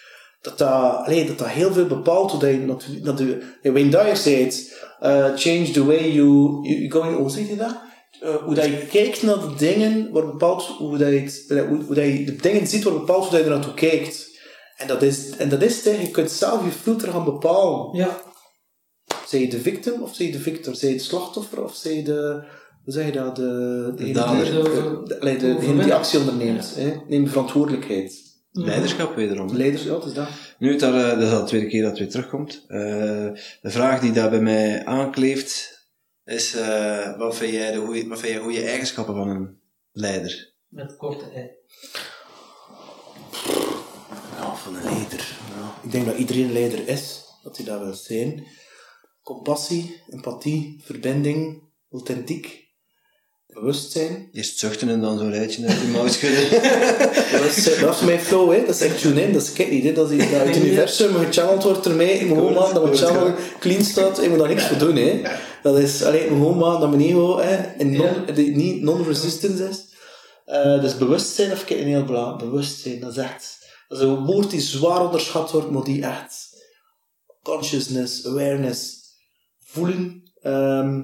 dat dat, allee, dat dat heel veel bepaalt hoe dat je, dat, dat de, Wayne Dyer zei het, eh, change the way you, you, you going, hoe zeg je dat? Eh, hoe dat je kijkt naar de dingen, wordt bepaald hoe dat je, het, hoe, hoe dat je de dingen ziet, wordt bepaald hoe dat je er naartoe kijkt. En dat is, en dat is het, je kunt zelf je filter gaan bepalen. ja. Zij je de victim of zij je de victor? Zij je het slachtoffer of zij je de... Hoe zeg je dat? De, de, dader. de, de, de- degene die actie onderneemt. Hè? Neem verantwoordelijkheid. Leiderschap wederom. Leiders, ja, dat is dat. Nu, dat, eh, dat is al de tweede keer dat het weer terugkomt. Eh, de vraag die daar bij mij aankleeft, is eh, wat, vind jij de goeie, wat vind jij goede eigenschappen van een leider? Met korte ei. Ja, van een leider. Ja. Ik denk dat iedereen leider is. Dat hij dat wil zijn. Compassie, empathie, verbinding, authentiek. bewustzijn. Eerst zuchten en dan zo'n rijtje uit je mouw schudden. *laughs* Dat is mijn flow, hè. Dat is echt tune-in, dat is kijk niet, hè. Dat is iets dat uit het *laughs* universum gechanneld wordt ermee. Ik moet gewoon maken dat mijn channel clean staat. Ik moet daar niks voor doen, hè. Dat is, alleen, gewoon maken dat mijn ego, hè, die niet non-resistance is. Eh, dus bewustzijn, vind ik een heel belangrijk. Bewustzijn, dat is echt... Dat is een woord die zwaar onderschat wordt, maar die echt... Consciousness, awareness, voelen. Ehm,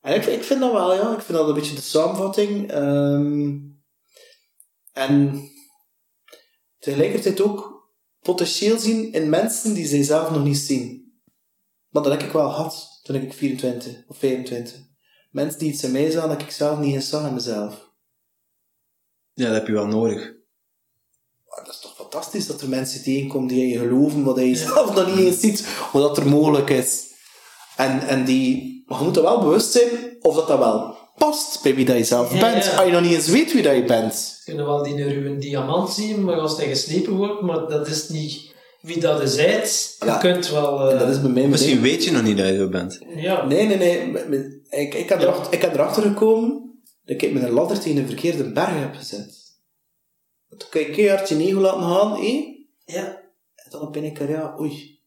en ik, ik vind dat wel, ja. Ik vind dat een beetje de samenvatting. Ehm, en tegelijkertijd ook potentieel zien in mensen die zij zelf nog niet zien. Want dat heb ik wel gehad toen ik 24 of 25. Mensen die iets in mij zagen dat ik zelf niet eens zag in mezelf. Ja, dat heb je wel nodig. Maar dat is toch fantastisch dat er mensen tegenkomen die in je geloven, wat je zelf nog niet eens ziet, wat dat er mogelijk is. En, en die, maar je moet er wel bewust zijn of dat, dat wel past bij wie dat je zelf Ja, bent. ja. Als je nog niet eens weet wie dat je bent. Je kunt wel die ruwe diamant zien, maar als hij geslepen wordt, maar dat is niet wie dat is zijt. Je Ja. kunt wel... eh, En dat is bij mij Misschien weet je nog niet dat je zo bent. Ja. Nee, nee, nee. Ik, ik, heb erachter, ik heb erachter gekomen dat ik met een ladder tegen een verkeerde berg heb gezet. Toen kan je keihard je ego laten gaan, hé? Ja. En dan ben ik er, ja, oei.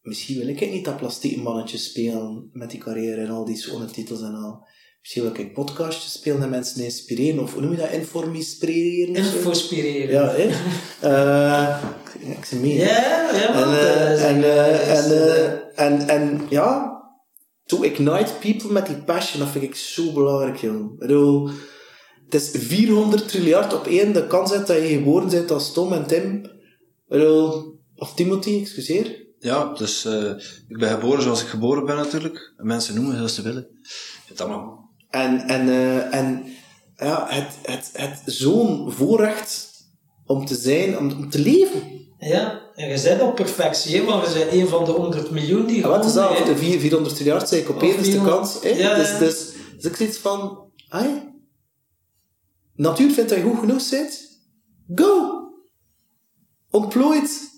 Misschien wil ik niet dat plastieke mannetje spelen met die carrière en al die schone titels en al. Misschien wil ik podcastjes spelen en mensen inspireren, of hoe noem je dat, zo? Infospireren. Ja, hè? *laughs* Eh, ik zeg mee. Ja, ja, En, en, en, en, en ja, to ignite people met die passion, dat vind ik zo belangrijk, joh. Ik bedoel, het is 400 triljard op één de kans dat je geboren bent als Tom en Tim. Of Timothy, excuseer. Ja, dus eh, ik ben geboren zoals ik geboren ben natuurlijk. En mensen noemen zoals ze willen. Dat mag. En, en, eh, en ja, het, het, het zo'n voorrecht om te zijn, om, om te leven. Ja, en je bent op perfectie, hè, want je bent een van de 100 miljoen die Ja, wat is dat? De vier- 400 miljard zei ik op één de 400. kans. hè? Ja, dus, dus, dus ik zoiets van, ai, natuur vindt dat je goed genoeg bent. Go! Ontplooit,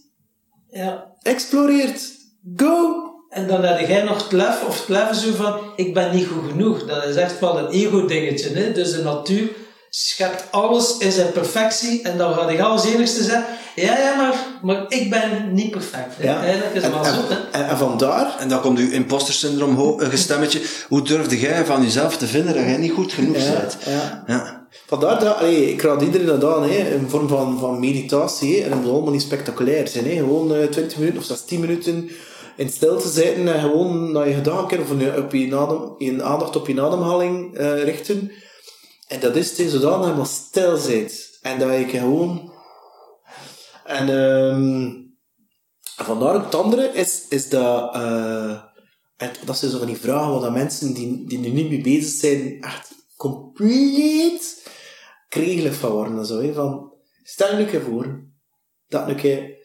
Ja. exploreert, go! En dan heb jij nog het lef, of het lef zo van, ik ben niet goed genoeg. Dat is echt wel een ego-dingetje. Hè? Dus de natuur schept alles in zijn perfectie. En dan ga ik als enigste zeggen, ja, ja, maar, maar ik ben niet perfect. Hè? Ja. Eigenlijk is het En, wel en, zo. Hè? en, en vandaar, En dan komt uw imposter syndroom een gestemmetje. Hoe durfde jij van jezelf te vinden dat jij niet goed genoeg ja, bent? ja. Ja. vandaar dat, allee, ik raad iedereen dat aan, hè, in vorm van, van meditatie, hè, en dat moet allemaal niet spectaculair zijn, hè, gewoon eh, 20 minuten of zelfs 10 minuten in stilte zitten en gewoon naar je gedachten of op je, adem, je aandacht op je ademhaling eh, richten. En dat is het, zodat je helemaal stil zit. En dat je gewoon... En ehm vandaar ook het andere is, is dat... eh, dat zijn zo van die vragen dat mensen die, die er niet mee bezig zijn, echt compleet kregelig van worden. en Zo, van, stel je voor dat een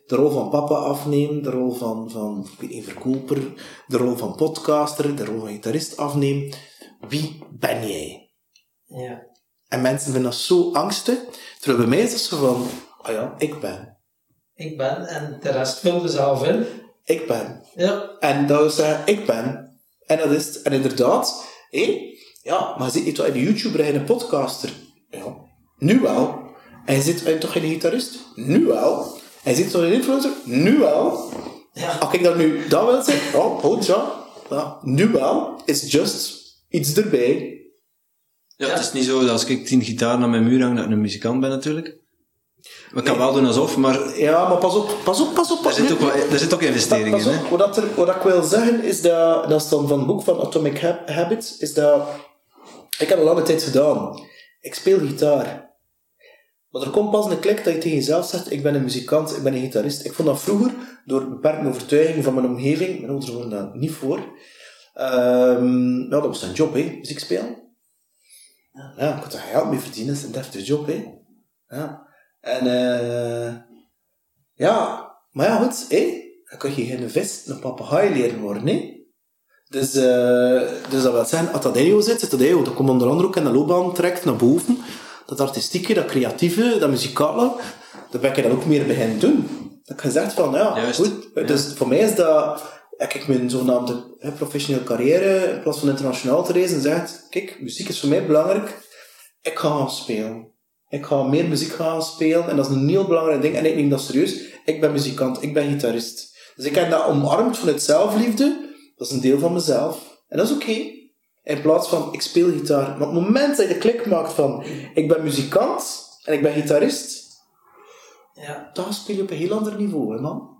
de rol van papa afneemt, de rol van, van ik weet niet, verkoper, de rol van podcaster, de rol van gitarist afneemt. Wie ben jij? Ja. En mensen vinden dat zo angstig. Terwijl bij mij is het zo van, ah ja, ik ben. Ik ben, en de rest vul je zelf in. Ik ben. Ja. En dat zeggen, ik ben. En dat is het. En inderdaad, hé, ja, maar je zit niet toch in een YouTuber en een podcaster? Ja, nu wel. En je zit toch in een gitarist? Nu wel. En je zit toch in een influencer? Nu wel. Ja. Als ik dat nu dat wil zeggen, oh, oh ja, ja, nu wel, is just iets erbij. Ja, het is niet zo dat als ik tien gitaar naar mijn muur hang, dat ik een muzikant ben natuurlijk. Maar ik kan wel doen alsof, maar Ja, maar pas op, pas op, pas op. er zit op. ook, wel, er zit ook investering Pas in. op, Hè? wat, dat er, wat ik wil zeggen is dat, dat is dan van het boek van Atomic Hab- Habits, is dat, ik heb al lange tijd gedaan. Ik speel gitaar. Maar er komt pas een klik dat je tegen jezelf zegt, ik ben een muzikant, ik ben een gitarist. Ik vond dat vroeger, door beperkte overtuigingen van mijn omgeving, mijn ouders worden daar niet voor, ja, dat was een job, hè, muziek spelen. Ja, ik kon daar geld mee verdienen, dat is een deftige job, hè. Ja. En, eh ja, maar ja, goed, hé. Dan kun je geen vis, een papegaai leren worden, hè. Dus, eh dus dat wil zeggen, jou zit, jou. Dat komt onder andere ook in de loopbaan trekt naar boven. Dat artistieke, dat creatieve, dat muzikale, dat ben ik dan ook meer beginnen doen. Dat ik gezegd van, ja, Juist, goed. Dus voor mij is dat, heb ik mijn zogenaamde hè, professionele carrière, in plaats van internationaal te reizen, zegt, kijk, muziek is voor mij belangrijk, ik ga gaan spelen. Ik ga meer muziek gaan spelen, en dat is een heel belangrijk ding, en ik neem dat serieus. Ik ben muzikant, ik ben gitarist. Dus ik heb dat omarmd vanuit zelfliefde, dat is een deel van mezelf. En dat is oké. In plaats van, ik speel gitaar. Maar op het moment dat je de klik maakt van, ik ben muzikant, en ik ben gitarist, Ja. dan speel je op een heel ander niveau, hè, man.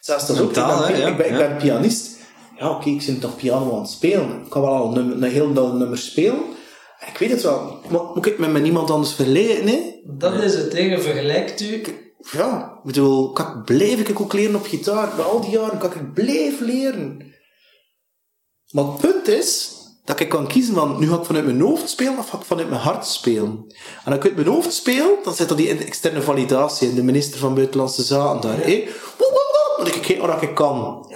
Zelfs dat ook, ik Mentaal, ben, hè, ja, ik ben, ik ja. ben pianist. Ja, oké, ik zit toch piano aan het spelen. Ik kan wel al een, nummer, een heel dat nummer spelen. En ik weet het wel. Maar moet ik het met niemand anders vergelijken, nee? Dat is het ding, vergelijkt u. Ja, ik bedoel, kan ik, blijf ik ook leren op gitaar. Na al die jaren kan ik blijven leren. Maar het punt is dat ik kan kiezen van, nu ga ik vanuit mijn hoofd spelen of ga ik vanuit mijn hart spelen. En als ik uit mijn hoofd speel, dan zit er die externe validatie in. De minister van Buitenlandse Zaken daar. Dan denk ik, kijk wat ik kan.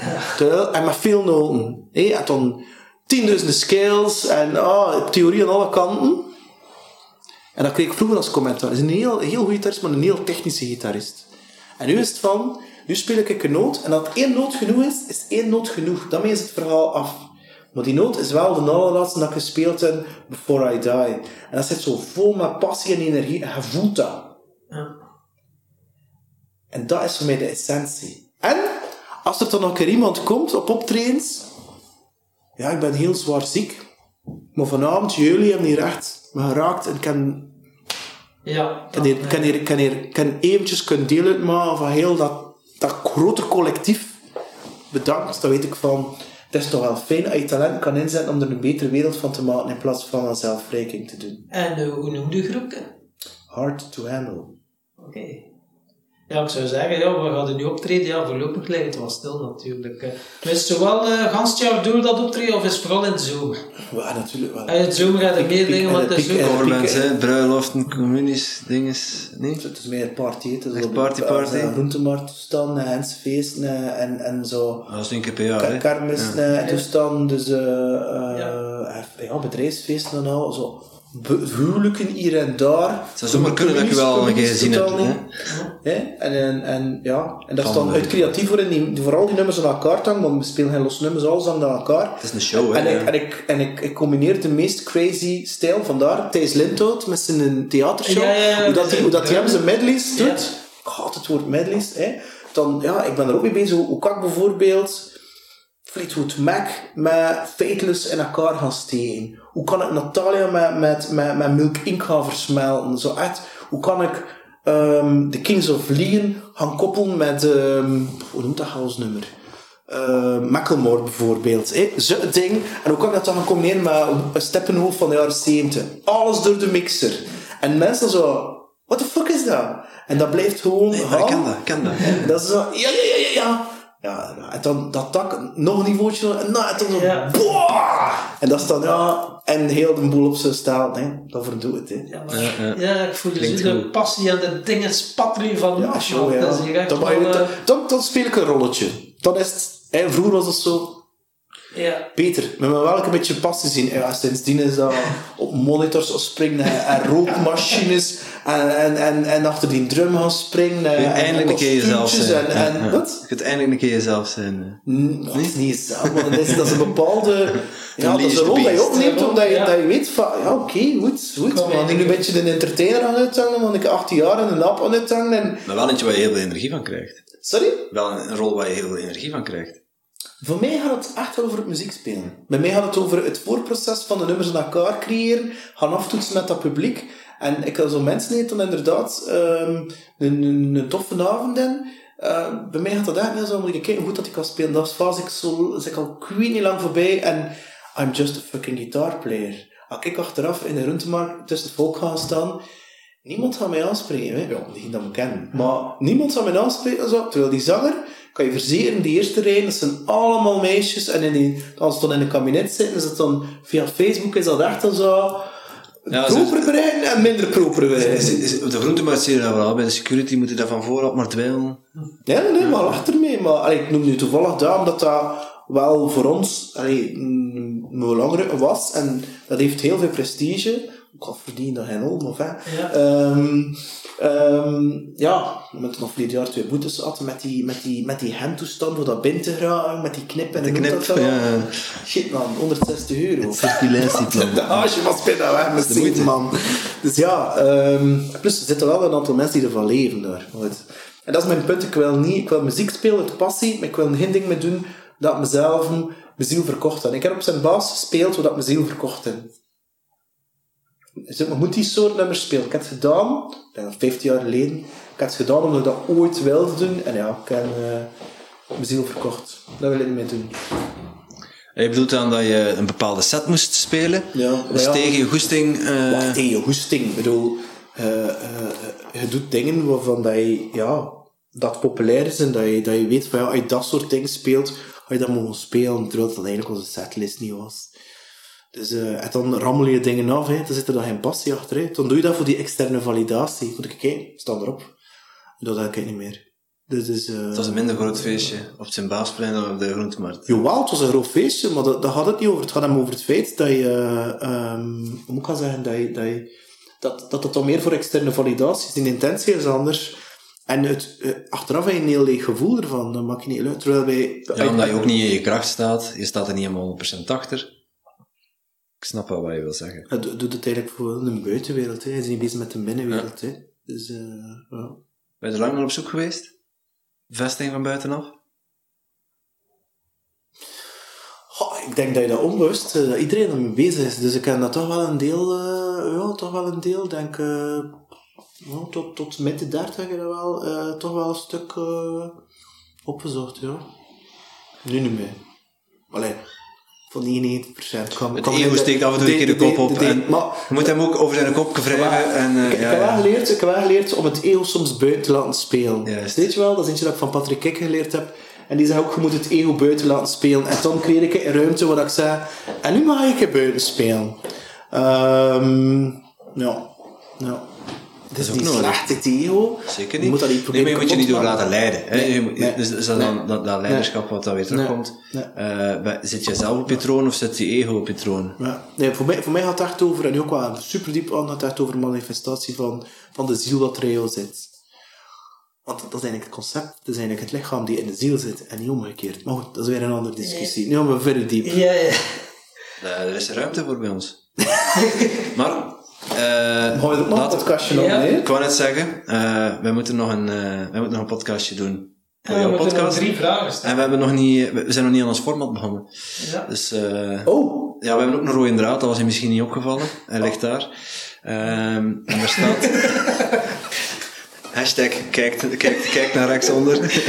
En met veel noten. hé. En dan tienduizenden scales en ah, theorie aan alle kanten. En dat kreeg ik vroeger als commentaar. Hij is een heel, heel goede gitarist, maar een heel technische gitarist. En nu is het van, nu speel ik een noot, en als één noot genoeg is, is één noot genoeg. Daarmee is het verhaal af. Maar die noot is wel de allerlaatste dat ik gespeeld heb, Before I Die. En dat zit zo vol met passie en energie, en je voelt dat. Ja. En dat is voor mij de essentie. En, als er dan nog een keer iemand komt op optredens, ja, ik ben heel zwaar ziek, maar vanavond, jullie hebben hier echt me geraakt en ik kan Ja. kan hier, kan hier, kan hier kan eventjes kunnen deel uitmaken van heel dat, dat grote collectief. Bedankt, dat weet ik van. Het is toch wel fijn dat je talent kan inzetten om er een betere wereld van te maken in plaats van een zelfverrijking te doen. En eh, hoe noemde je groep? Hard to handle. Oké. Ja, ik zou zeggen, ja, we gaan er nu optreden. Ja, voorlopig lijkt het wel stil natuurlijk. eh. Maar is het wel uh, gans het jaar door dat optreden of is het vooral in de zomer? Ja, natuurlijk wel. En in de zomer gaat er meer dingen, en want de het is piek- ook... en de Overmens, hè, bruiloften, communies, dinges. Nee? Het is meer het party, het is party, party. eh, groentemarkttoestanden, hensfeesten en, en zo. Dat is één keer per jaar, hè. kermis en toestand, dus eh eh, Ja. ja. bedrijfsfeesten en al, zo huwelijken hier en daar. Het zou zomaar kunnen dat je wel een keer gezien hebt, hè. En, en, en, ja, en dat is dan uit creatief voor in die, vooral die nummers aan elkaar hangen, want we spelen geen los nummers, alles hangt aan elkaar. Het is een show, hè. En, ik, en, ik, en ik, ik combineer de meest crazy stijl, vandaar Thijs Lindhout met zijn theatershow, Ja, ja, ja, hoe dat hij hoe dat hij hem zijn medleys doet. Ik haat het woord medleys. Hè. Dan, ja, ik ben er ook mee bezig. Hoe, hoe kan ik bijvoorbeeld Fleetwood Mac met Fateless in elkaar gaan steken? Hoe kan ik Natalia met, met, met, met Milk Inc. gaan versmelten? Zo echt, hoe kan ik ehm The Kings of Leon gaan koppelen met, ehm hoe noemt dat house nummer? Uh, Macklemore bijvoorbeeld. hè? Zo'n ding. En hoe kan ik dat dan gaan combineren met een steppenhoofd van de jaren 70? Alles door de mixer. En mensen zo, what the fuck is dat? En dat blijft gewoon Nee, gaan. ik ken dat, ik ken dat. Dat is zo, ja, ja, ja, ja, ja. Ja, en dan dat tak, nog een niveautje, en nou, en dan zo, Ja. boah! En dat is dan, ja, en heel de boel op zijn staal, hè. Dat verdoet het, hè. Ja, maar, Ja, ja, ja. ik voel dus de passie en de dingen spatteren van Ja, show, ja. Dat is hier echt Dan, mag wel, je- dan, eh, dan, dan speel ik een rolletje. Dan is het, hè, vroeger was het zo, ja. Peter, met me welke beetje passie zien. Ja, sindsdien is dat op monitors gaan springen en, en rookmachines en, en, en, en achter die drum gaan springen. En, eindelijk een keer jezelf zijn. En, en, Ja, ja. Wat? Je kunt eindelijk een keer jezelf zijn. Dat is niet zelf, maar dat is, dat is een *laughs* bepaalde... Ja, dat is een rol dat je opneemt, omdat je, Ja. dat je weet van... Ja, oké, goed, goed. Maar ik nu een beetje een entertainer aan uithangen, want ik heb 18 jaar en een app aan uithangen. En... Maar wel eentje waar je heel veel energie van krijgt. Sorry? Wel een, een rol waar je heel veel energie van krijgt. Voor mij gaat het echt wel over het muziek spelen. Bij mij gaat het over het voorproces van de nummers aan elkaar creëren, gaan aftoetsen met dat publiek. En ik heb zo mensen die dan inderdaad ehm, een, een, een toffe avond in. Eh, bij mij gaat dat echt niet zo, moet ik kijken hoe goed dat ik kan spelen. Dat is fase ik zo, is ik al niet lang voorbij en I'm just a fucking guitar player. Als ik achteraf in de runtemarkt tussen het volk ga staan, niemand gaat mij aanspreken. Hè? Ja, die dat me kennen. Maar niemand zal mij aanspreken. Zo. Terwijl die zanger, kan je verzekeren, die eerste rij, dat zijn allemaal meisjes. En in die, als ze dan in een kabinet zitten, is het dan via Facebook, is dat echt dan zo... Ja, proper bereiden en minder proper bereiden. de je dat wel. Bij de security moet je dat van vooraf maar dweilen. Ja, nee, nee, maar lach ermee. Maar allee, ik noem nu toevallig daar, omdat dat wel voor ons allee, een belangrijke was. En dat heeft heel veel prestige. Ook al verdien dat geen om, of hè. Ja. Ehm, ehm, ja, we hebben nog verleden jaar twee boetes gehad met die, met die, met die handtoestand, voor dat binnen te geraken, met die knip en De knip, dat ja. Shit man, 160 euro. Circulatieplan. *laughs* De haasje was bijna weg met zin, man. Dus ja, ehm, plus er zitten wel een aantal mensen die ervan leven daar. Goed. En dat is mijn punt. Ik wil, niet, ik wil muziek spelen uit passie, maar ik wil geen ding mee doen dat mezelf mijn ziel verkocht heb. Ik heb op zijn baas gespeeld wat mijn ziel verkocht heb. Ik moet die soort nummers spelen. Ik heb het gedaan, ik denk dat 15 jaar geleden. Ik heb het gedaan omdat ik dat ooit wilde doen. En ja, ik heb eh, mijn ziel verkocht. Dat wil ik niet meer doen. Je bedoelt dan dat je een bepaalde set moest spelen? Ja, Dus ja. tegen je goesting... eh, Wacht, tegen je hoesting. Ik bedoel, eh, je doet dingen waarvan dat je, ja, dat populair is en dat je, dat je weet van ja, als je dat soort dingen speelt, ga je dat mogen spelen, terwijl dan eigenlijk onze setlist niet was. Dus, eh, en dan rammel je dingen af, hè. dan zit er dan geen passie achter. Hè. Dan doe je dat voor die externe validatie. Moet ik kijken, sta erop. Dat heb ik niet meer. Dus, dus, eh, Het was een minder groot feestje op het Sint-Baasplein dan op de groentemarkt. Jawel, het was een groot feestje, maar dat, daar gaat het niet over. Het gaat hem over het feit dat je, ehm hoe moet ik gaan zeggen, dat je, dat, je, dat, dat het dan meer voor externe validatie is. Die intentie is anders. En het, eh, achteraf heb je een heel leeg gevoel ervan, dat maakt je niet uit. Terwijl wij... Ja, omdat je ook niet in je kracht staat. Je staat er niet helemaal 100% achter. Ik snap wel wat je wil zeggen. Het doet het eigenlijk voor de buitenwereld. Hè. Hij is niet bezig met de binnenwereld. Hè. Dus, eh, ja. Ben je er lang naar op zoek geweest? Vesting van buitenaf? Goh, ik denk dat je dat onbewust, eh, dat iedereen ermee bezig is. Dus ik heb dat toch wel een deel, eh, ja, toch wel een deel, denk ja, tot, tot midden dertig heb je dat wel, toch wel een stuk opgezocht, ja. Nu niet meer. Allee, van 99%. Kan, Het ego steekt af en toe een keer de kop op. en je moet hem ook over zijn kop wrijven. En, ik, heb wel ja. geleerd, ik heb wel geleerd om het ego soms buiten te laten spelen. Weet je wel, dat is eentje dat ik van Patrick Kik geleerd heb. En die zei ook, je moet het ego buiten laten spelen. En dan kreeg ik een ruimte waar ik zei, en nu mag ik het buiten spelen. Ehm ja, ja. Het is nodig. slecht, het ego. Zeker Je niet. moet dat niet nee, maar je moet je niet door laten leiden. Hè? Nee, Je moet- nee, dus is dat nee. dan dat, dat leiderschap wat dan weer terugkomt? Nee. Eh, bij- zit je zelf op je troon of zit je ego op je troon? Ja. Nee, voor, mij, voor mij gaat het echt over, en nu ook wel super diep aan, gaat het echt over manifestatie van, van de ziel dat er in jou zit. Want dat is eigenlijk het concept, dat is eigenlijk het lichaam die in de ziel zit en niet omgekeerd. Maar goed, dat is weer een andere discussie. Nu gaan we verder diep. Ja, ja. Eh, er is ruimte voor bij ons. *laughs* maar, eh, Gaan we er ook nog een laat- podcastje opnemen? ik wou net zeggen, eh, wij, moeten nog een, eh, wij moeten nog een podcastje doen. Voor Ja, jouw we moeten nog podcast. drie vragen En stellen. we, hebben nog niet, we zijn nog niet aan ons format begonnen. Ja. Dus eh, Oh, ja, we hebben ook een rode draad, dat was je misschien niet opgevallen. Hij ligt daar. Ehm, en daar staat... *laughs* Hashtag kijk, kijk, kijk naar rechtsonder. *laughs*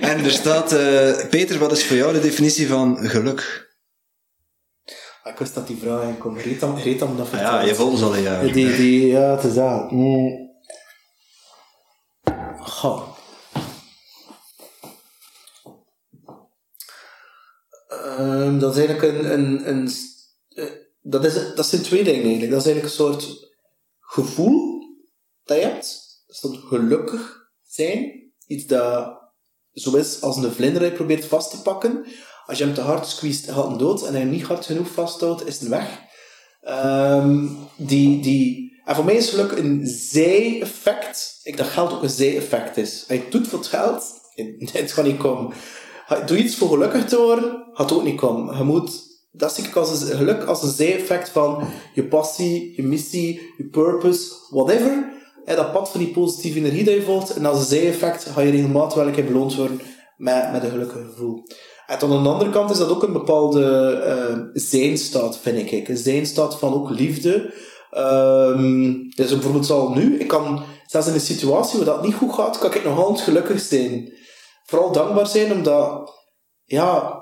en er staat... eh, Peter, wat is voor jou de definitie van geluk? Ik wist dat die vraag in dan, reet dan dat Ah ja, je volgt ons al een jaar. Die, die, ja, het is dat. Mm. Goh. Ehm, dat is eigenlijk een... een, een eh, dat, is, dat zijn twee dingen eigenlijk. Dat is eigenlijk een soort gevoel dat je hebt. Dat is gelukkig zijn. Iets dat zo is als een vlinder dat je probeert vast te pakken. Als je hem te hard squeezed, gaat hij dood. En je hem niet hard genoeg vasthoudt, is hij weg. Ehm, die, die, en voor mij is geluk een zij-effect. Ik dat geld ook een zij-effect is. Het doet voor het geld, het gaat niet komen. Doe iets voor gelukkig te worden, gaat ook niet komen. Je moet, dat zie ik als een geluk als een zij-effect van je passie, je missie, je purpose, whatever. En dat pad van die positieve energie dat je volgt. En als een zij-effect ga je regelmatig wel een keer beloond worden met, met een gelukkig gevoel. En aan de andere kant is dat ook een bepaalde eh zijnstaat, vind ik. Een zijnstaat van ook liefde. Ehm dus bijvoorbeeld zoals nu, ik kan zelfs in een situatie waar dat niet goed gaat, kan ik nog altijd gelukkig zijn. Vooral dankbaar zijn, omdat, ja,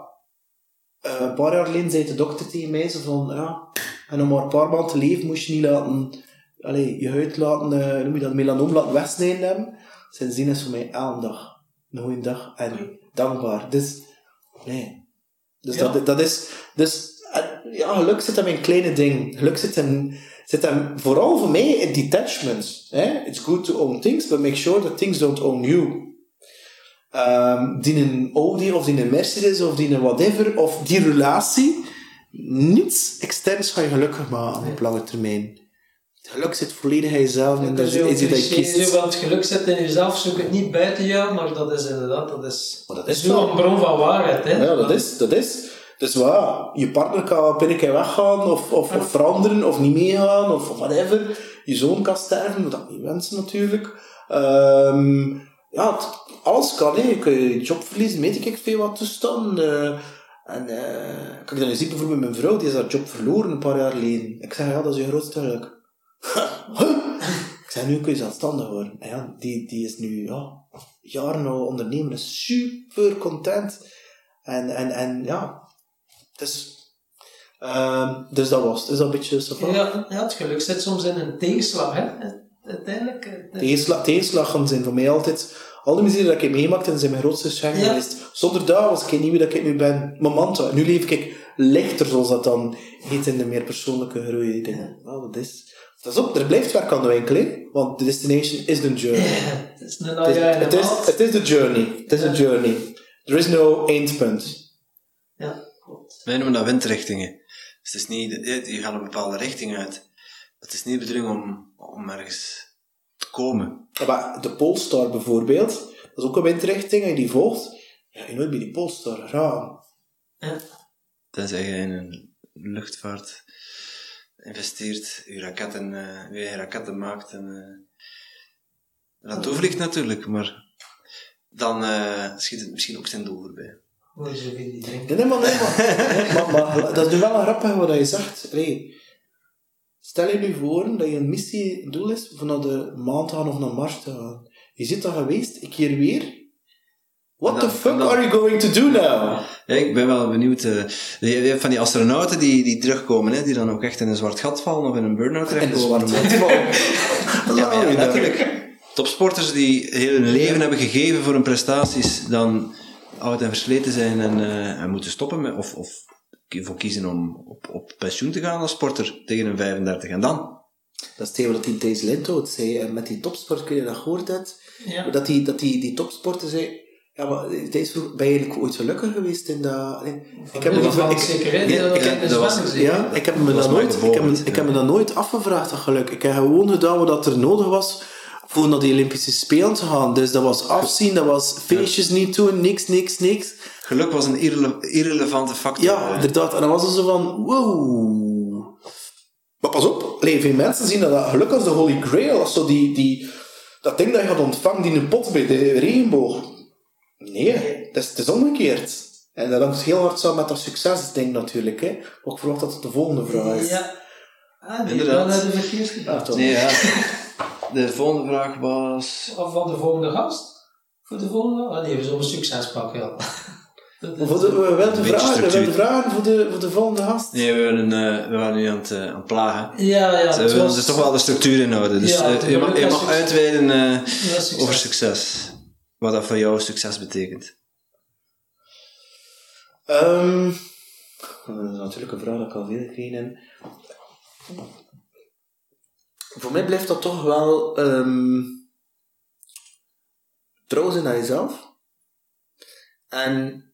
eh, een paar jaar geleden zei de dokter tegen mij van, ja, en om maar een paar maanden te leven moest je niet laten, allee, je huid laten, eh, noem je dat, melanoom laten wegsnijden hebben. Sindsdien is voor mij elke dag een goede dag en dankbaar. Dus, nee. Dus Ja. dat, dat is, dus, en, ja, geluk zit hem in kleine dingen. Geluk zit hem, zit hem vooral voor mij in detachment. Hè? It's good to own things, but make sure that things don't own you. Ehm, die een Audi of die een Mercedes of die een whatever, of die relatie, niets externs ga je gelukkig maken op lange termijn. Het geluk zit volledig in jezelf en dat is zo is iets dat je cliché, kiest. zo, want geluk zit in jezelf, zoek het niet buiten jou, maar dat is inderdaad, dat is, Maar dat is wel een bron van waarheid. Hè? Ja, dat is, dat is. Dus wat, je partner kan binnen keer weggaan, of, of, of veranderen, of niet meegaan, of, of whatever. Je zoon kan sterven, moet dat niet wensen natuurlijk. Ehm, ja, het- alles kan, hè. Je kan je job verliezen, weet ik veel wat toestand. eh en eh kijk, dan zie ik bijvoorbeeld mijn vrouw, die is haar job verloren een paar jaar geleden. Ik zeg, ja, dat is je grootste geluk. Ik zeg, nu kun je zelfstandig worden. En ja, die, die is nu, ja, jaren al ondernemer, is super content. En, en, en ja, dus, dus dat was het. Is dat een beetje zo van? Ja, ja, het geluk zit soms in een tegenslag. Hè? Uiteindelijk. Tegenslag, tegenslagen zijn voor mij altijd, al die muziek dat ik en zijn mijn grootste schenken Ja. geweest. Zonder dat was ik niet wie dat ik nu ben. Mijn mantra. Nu leef ik lichter, zoals dat dan heet in de meer persoonlijke groei. Ik denk, wel, dat is... Dat is op, er blijft werk aan de winkel, hè? want de destination is de journey. Het is een Het is, ja het de is, maand. het is de journey. Het is de journey. There is no eindpunt. Ja, klopt. Wij noemen dat windrichtingen. Dus het is niet, je je gaat een bepaalde richting uit. Het is niet de bedoeling om, om ergens te komen. Ja, Maar de Polestar bijvoorbeeld, dat is ook een windrichting, en die volgt, ja, je nooit bij die Polestar raam. Tenzij je in een luchtvaart investeert, je raketten, eh, je eigen raketten maakt en uh, naartoe vliegt natuurlijk, maar dan eh, schiet het misschien ook zijn doel voorbij. Nee, nee, maar, nee, maar, nee, maar, maar dat is nu wel een grappig wat je zegt. Allee, stel je nu voor dat je een missie, doel is, van naar de maan te gaan of naar Mars te gaan. Je zit daar geweest, ik keer weer. What the fuck are you going to do now? Ja, ik ben wel benieuwd. eh, hebt van die astronauten die, die terugkomen, hè, die dan ook echt in een zwart gat vallen of in een burn-out terechtkomen. zwarte *laughs* val. Ja, maar ja, letterlijk. Topsporters die heel hun leven hebben gegeven voor hun prestaties, dan oud en versleten zijn en, eh, en moeten stoppen met, of, of voor kiezen om op, op pensioen te gaan als sporter tegen een 35. En dan? Dat is tegen wat die Thijs Lindhout zei. En met die topsport, kun je dat gehoord hebt? Ja. Dat die, dat die, die topsporter zei... Ja, maar Thijs vroeg, ben je eigenlijk ooit gelukkig geweest in dat... Ik heb me ik- zeker? Ja, Dat ik heb- was-. Ja, ik heb me Dat nooit, ik heb, Bowman, ik heb me dat nooit afgevraagd, dat geluk. Ik heb gewoon gedaan wat er nodig was voor naar die Olympische Spelen te gaan. Dus dat was afzien, dat was feestjes niet doen, niks, niks, niks. Geluk was een irrele- irrelevante factor. Ja, inderdaad. En dan was het zo van, wow. Maar pas op, allee, veel mensen zien dat, dat geluk als de holy grail, als zo die, die, dat ding dat je gaat ontvangen, die een pot bij de regenboog. Nee, het is, het is omgekeerd. En dat hangt heel hard samen met dat succesding natuurlijk. Hè. Maar ik verwacht dat het de volgende vraag is. Ja. Ah, Inderdaad. naar de verkeers Ja, gebracht. toch. Nee, ja. *laughs* De volgende vraag was... Of van de volgende gast? Voor de volgende? Ah nee, we zullen een succes pakken, ja. *laughs* Dat Voor de, we wilden Beetje vragen, we wilden vragen voor de, voor de volgende gast. Nee, we, willen, eh, we waren nu aan het, eh, aan het plagen. Ja, ja. Willen was- er toch wel de structuur in houden. Dus Ja, eh, je mag, je mag uitweiden eh, Ja, succes. over succes. Wat dat voor jou succes betekent. Ehm, dat is natuurlijk een vraag dat ik al veel gekregen. Voor mij blijft dat toch wel ehm trouw zijn naar jezelf. En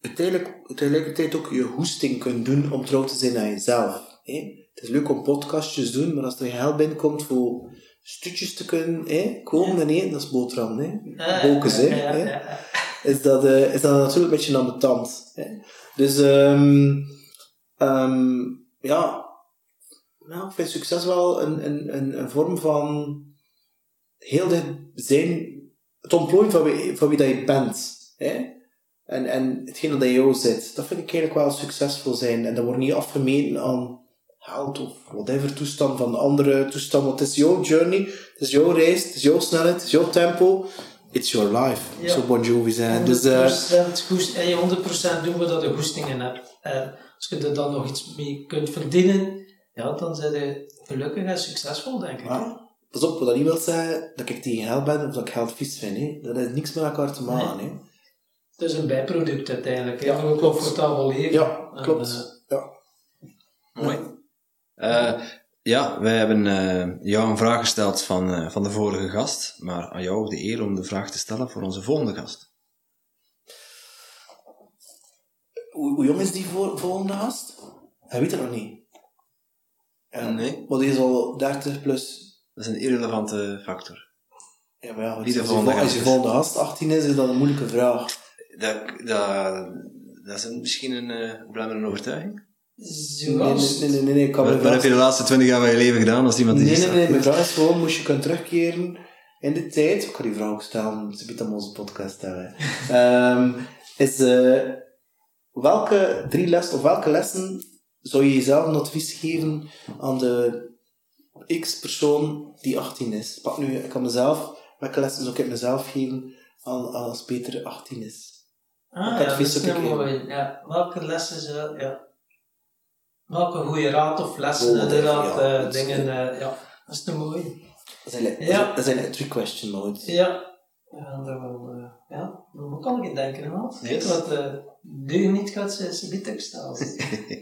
uiteindelijk, tegelijkertijd ook je hoesting kunnen doen om trouw te zijn aan jezelf. hè. Het is leuk om podcastjes te doen, maar als er geen binnenkomt voor stuutjes te kunnen hè, kopen en eten, dat is boterham. Hè. Ah, hè. ja, ja, ja, ja. is dat, eh, is dat natuurlijk een beetje ambetant. Hè? Dus ehm ehm, ja, nou, ik vind succes wel een, een, een, een vorm van heel dicht zijn, het ontplooien van wie, van wie dat je bent. Hè? En, en hetgeen dat in jou zit, dat vind ik eigenlijk wel succesvol zijn. En dat wordt niet afgemeten aan geld of whatever toestand van andere toestand. Want het is jouw journey, het is jouw reis, het is jouw snelheid, het is jouw tempo. It's your life, Ja. zo Bon Jovi zijn. Dus, eh, 100% goest, en je 100% doen we dat je goesting in hebt. En als je er dan nog iets mee kunt verdienen, ja, dan zijn je gelukkig en succesvol, denk ik. Maar, pas op, wat dat niet wil zeggen dat ik tegen geld ben of dat ik geld vies vind. Hè. Dat heeft niks met elkaar te maken. Hè. Het is een bijproduct uiteindelijk, hè, Ja, van een comfortabel leven. Ja, En, klopt. eh, Ja. Mooi. Eh, ja, wij hebben eh, jou een vraag gesteld van, eh, van de vorige gast. Maar aan jou de eer om de vraag te stellen voor onze volgende gast. hoe, hoe jong is die voor, volgende gast? Hij weet het nog niet. Ja. Nee. Want die is al 30 plus. Dat is een irrelevante factor. Ja, maar ja, als de je volgende vol- als gast je volgende gast 18 is, is dat een moeilijke vraag. Dat, dat, dat is een- misschien een uh, overtuiging. Nee, nee, Zoals... nee, nee, nee, nee, ik kan Wat, heb je de laatste 20 jaar van je leven gedaan als iemand die Nee, nee, nee, mijn vraag is gewoon, moest je kunnen terugkeren in de tijd, ik kan die vraag ook stellen, ze biedt aan onze podcast hebben. Ehm, is, eh, welke drie lessen, of welke lessen zou je jezelf een advies geven aan de x-persoon die 18 is? Pak nu, ik kan mezelf, welke lessen zou ik mezelf geven aan, als Peter 18 is? Ah, ja, dat advies is zou ik een geven? mooi. Ja. Welke lessen zou... Ja. Welke goede raad of lessen, Oh, inderdaad, ja, eh, dat is- dingen... eh, ja, dat is te mooi. Dat zijn, like- Ja. dat zijn like three question mode. Ja. Ja, dat wel... eh, ja, hoe kan ik denken, man? Yes. Wat uh, niet gaat, ook staan.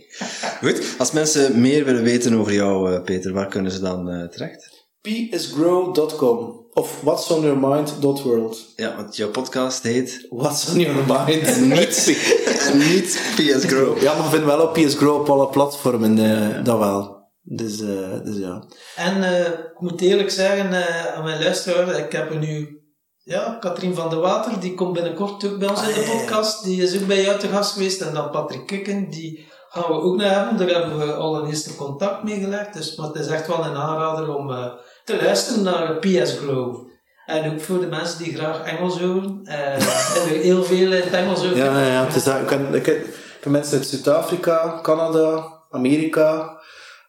*laughs* Goed, als mensen meer willen weten over jou, eh, Peter, waar kunnen ze dan eh, terecht? pisgrow.com of whatsonyourmind.world. Ja, want jouw podcast heet What's on your mind? niet, niet PS Grow. Ja, maar we vinden wel op PS Grow op alle platformen, eh, dat wel. Dus, eh, dus ja. En eh, ik moet eerlijk zeggen eh, aan mijn luisteraar, ik heb er nu... Ja, Katrien van der Water, die komt binnenkort ook bij ons in Ah, de ja. podcast. Die is ook bij jou te gast geweest. En dan Patrick Kukken, die gaan we ook nog hebben. Daar hebben we al een eerste contact mee gelegd. Dus, maar het is echt wel een aanrader om eh, te luisteren naar PS Grow. En ook voor de mensen die graag Engels horen. Eh, *laughs* en er heel veel in het Engels horen. Ja, ja, ja. Het is dat, ik ken, ik ken, voor mensen uit Zuid-Afrika, Canada, Amerika,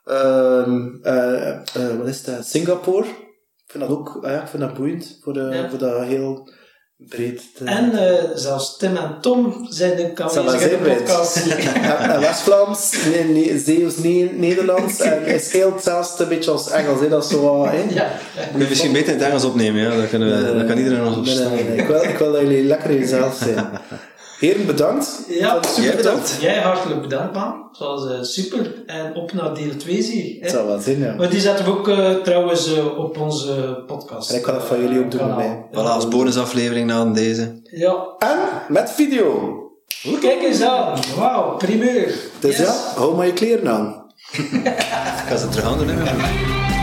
eh, eh, wat is dat? Singapore. Ik vind dat ook, ja, ik vind dat boeiend, voor, de, Ja. voor dat heel breed te... En eh, zelfs Tim en Tom zijn wel aanwezig in de podcast. *laughs* En, en West-Vlaams, nee, nee, Zeeuws, nee, Nederlands, en is heel hetzelfde, een beetje als Engels, hè, dat is zo wat, hè. ja. Je misschien beter in het Engels opnemen, ja? Dat, kunnen we, dat kan iedereen ons Nee, verstaan. nee, nee, Ik, wil, ik wil dat jullie lekker jezelf zijn. *laughs* Heren, bedankt. Ja, Dat super jij bedankt. Jij hartelijk bedankt, man. Het was eh, super. En op naar deel 2 zie je. Het zou wel zin, ja. Maar die zetten we ook eh, trouwens eh, op onze podcast. En ik kan dat van jullie ook doen kanaal. erbij. Voilà, als bonusaflevering na deze. Ja. En met video. Kijk eens aan. Wauw, primeur. Dus Yes. ja, hou maar je kleren aan. *laughs* Ik ga ze terug aan doen, hè.